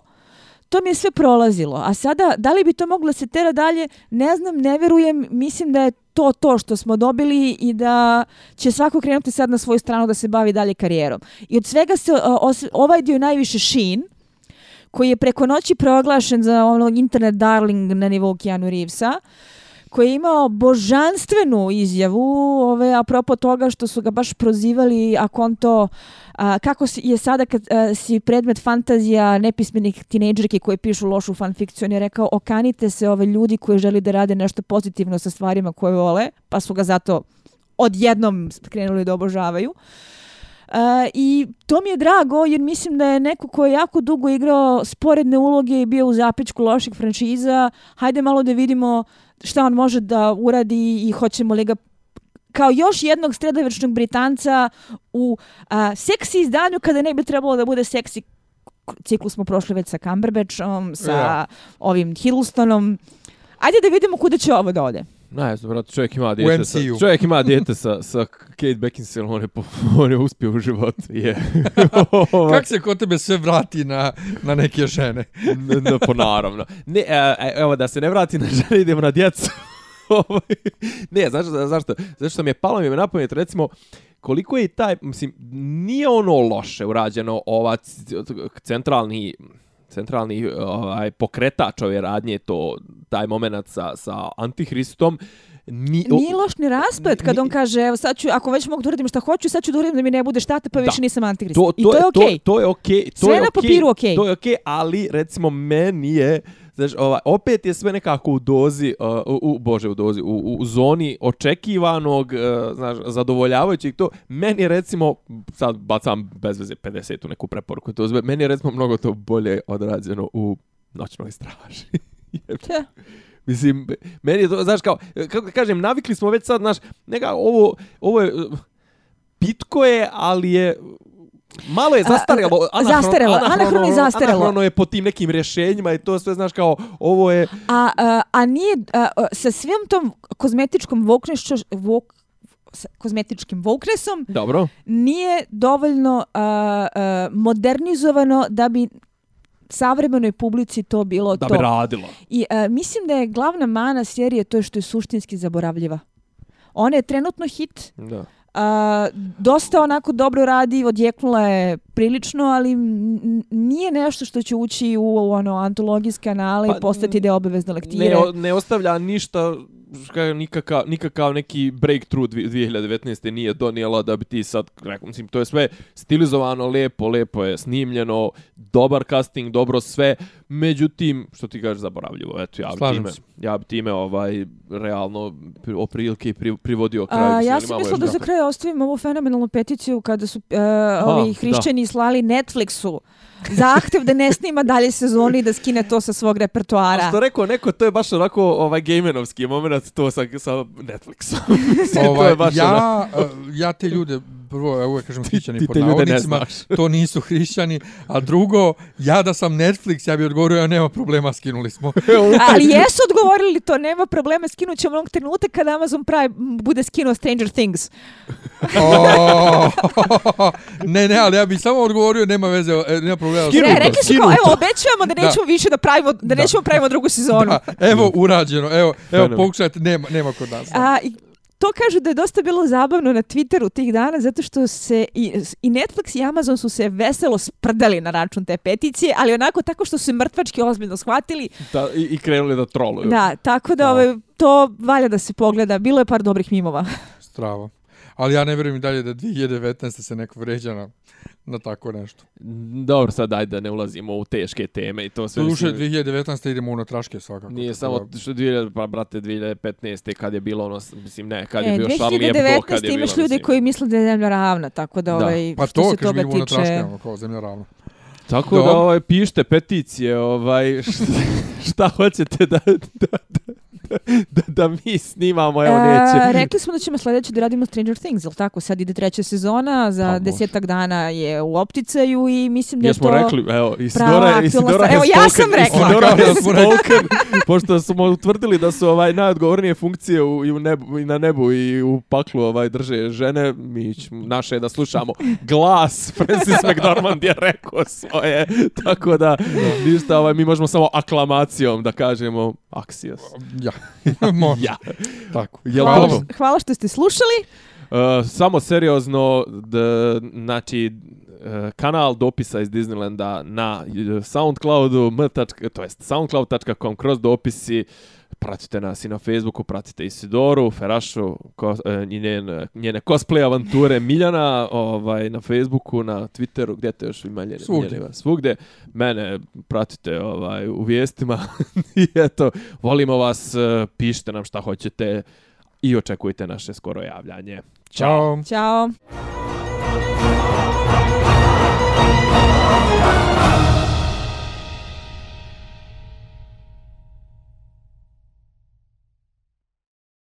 To mi je sve prolazilo. A sada, da li bi to moglo se tera dalje? Ne znam, ne verujem. Mislim da je to to što smo dobili i da će svako krenuti sad na svoju stranu da se bavi dalje karijerom. I od svega se os- ovaj dio najviše Shin, koji je preko noći proglašen za onog internet darling na nivou Keanu Reevesa, koji je imao božanstvenu izjavu ove, apropo toga što su ga baš prozivali ako on to a, kako si- je sada kad a, si predmet fantazija nepismenih tinejdžerki koji pišu lošu fanfikciju, on je rekao okanite se ove ljudi koji želi da rade nešto pozitivno sa stvarima koje vole, pa su ga zato odjednom krenuli da obožavaju. Uh, I to mi je drago jer mislim da je neko ko je jako dugo igrao sporedne uloge i bio u zapičku loših franšiza. Hajde malo da vidimo šta on može da uradi i hoćemo li ga kao još jednog sredovečnog Britanca u a, seksi izdanju kada ne bi trebalo da bude seksi ciklus smo prošli već sa Cumberbatchom, sa Ja. ovim Hiddlestonom. Ajde da vidimo kuda će ovo da ode. Ne znam, brate, čovjek ima dijete sa, čovjek ima dijete sa, sa Kate Beckinsale, on je, po, on je uspio u životu, je. Kako se kod tebe sve vrati na, na neke žene? Ne, ne, po naravno. Ne, e, e, evo da se ne vrati na žene, idemo na djecu. Ovaj, ne, znaš zašto? Zašto Zato što mi je palo mi je na pamet, recimo, koliko je taj, mislim, nije ono loše urađeno, ova centralni centralni ovaj pokretač ove radnje to taj momenat sa sa antihristom ni, o- Nije loš ni rasplet kad ni- on kaže, evo sad ću, ako već mogu da uradim šta hoću, sad ću da uradim da mi ne bude štata, pa Da. više nisam antikrist. To, to, I to je okej. To, to je okej. To Sve je na okej, papiru okej. To je okej, ali recimo meni je Znaš, ovaj, opet je sve nekako u dozi, uh, u, u, bože, u dozi, u, u, zoni očekivanog, uh, znaš, zadovoljavajućeg to. Meni recimo, sad bacam bez veze 50 u neku preporuku, to zbe, meni je recimo mnogo to bolje odrađeno u noćnoj straži. Mislim, meni je to, znaš, kao, kako da kažem, navikli smo već sad, znaš, neka, ovo, ovo je, uh, pitko je, ali je, malo je zastarelo, A, zastarelo, anahrono i zastarelo. Anahrono je po tim nekim rješenjima i to sve, znaš, kao, ovo je, A, a, a nije, a, sa svim tom kozmetičkom voknešću, vok, sa kozmetičkim voknesom, dobro, nije dovoljno a, a, modernizovano da bi savremenoj publici to bilo da to. bi radilo. I a, mislim da je glavna mana serije to što je suštinski zaboravljiva. Ona je trenutno hit, Da. A, dosta onako dobro radi, odjeknula je prilično, ali nije nešto što će ući u, u ono antologijske anale Pa, i postati deo obavezne lektire. Ne, o- ne ostavlja ništa nikakav, nikakav neki breakthrough dvi- 2019. nije donijela da bi ti sad, rekao, mislim, to je sve stilizovano, lepo, lepo je snimljeno, dobar casting, dobro sve, međutim, što ti kažeš, zaboravljivo, eto, ja bi Slažem time, se. ja bi time, ovaj, realno, pri- oprilike pri, privodio kraju. A, mislim, ja sam mislila da za kraj ostavim ovu fenomenalnu peticiju kada su uh, ovi da. hrišćani slali Netflixu zahtev da ne snima dalje sezoni i da skine to sa svog A repertoara. što rekao neko, to je baš onako ovaj gamenovski moment, to sa, sa Netflixom. To ovaj, je baš onako- ja, eh, ja te ljude prvo, ja uvijek kažem hrišćani ti pod navodnicima, to nisu hrišćani, a drugo, ja da sam Netflix, ja bih odgovorio, ja nema problema, skinuli smo. Ali jesu odgovorili to, nema problema, skinut ćemo onog trenutka kada Amazon Prime bude skinuo Stranger Things. O, ne, ne, ali ja bih samo odgovorio, nema veze, e, nema problema. Skinuto, Ne, rekli su kao, evo, obećavamo da nećemo više da pravimo, da, Da. nećemo pravimo drugu sezonu. Da, evo, urađeno, evo, evo, pokušajte, nema, nema kod nas. A, i to kažu da je dosta bilo zabavno na Twitteru tih dana, zato što se i, i Netflix i Amazon su se veselo sprdali na račun te peticije, ali onako tako što su se mrtvački ozbiljno shvatili. Da, i, I krenuli da troluju. Da, tako da Da. ovaj, to valja da se pogleda. Bilo je par dobrih mimova. Strava. Ali ja ne vjerujem i dalje da 2019. se neko vređa na, na tako nešto. Dobro, sad ajde da ne ulazimo u teške teme i to sve. Duše, mislim, 2019. idemo u unatraške svakako. Nije samo da- što 2000, pa brate 2015. kad je bilo ono, mislim ne, kad je E, bio Charlie Hebdo, kad 2019. je bilo. imaš ljude mislim. koji misle da je zemlja ravna, tako da, Da. ovaj, Pa što to, se kažem, toga idemo u unatraške, tiče... ono, kao zemlja ravna. Tako Dobro. da ovaj, pišite peticije, ovaj, šta, šta hoćete da, da, da, da, da mi snimamo, evo E, neće. rekli smo da ćemo sljedeće da radimo Stranger Things, jel tako? Sad ide treća sezona, za Pa, desetak dana je u opticaju i mislim da je Jesmo to... rekli, evo, prava Isidora, aktualna Isidora je Evo, ja sam rekla. Isidora je stalker, pošto smo utvrdili da su ovaj najodgovornije funkcije u, i, u nebu, i na nebu i u paklu ovaj drže žene, mi ćemo, naše je da slušamo glas, Francis McDormand je rekao svoje, tako da ništa, ovaj, mi možemo samo aklamacijom da kažemo Axios. Ja, Ja. tako. Jel Hvala, to? što- hvala što ste slušali. Uh, samo seriozno, d, znači, uh, kanal dopisa iz Disneylanda na uh, Soundcloudu, m. to jest soundcloud.com kroz dopisi, pratite nas i na Facebooku, pratite Isidoru, Ferašu, ko, e, i njen, njene cosplay avanture Miljana, ovaj, na Facebooku, na Twitteru, gdje te još ima njene, Svugdje. Miljaniva? Svugdje. Mene pratite ovaj, u vijestima i eto, volimo vas, e, pišite nam šta hoćete i očekujte naše skoro javljanje. Ćao! Ćao. Ćao.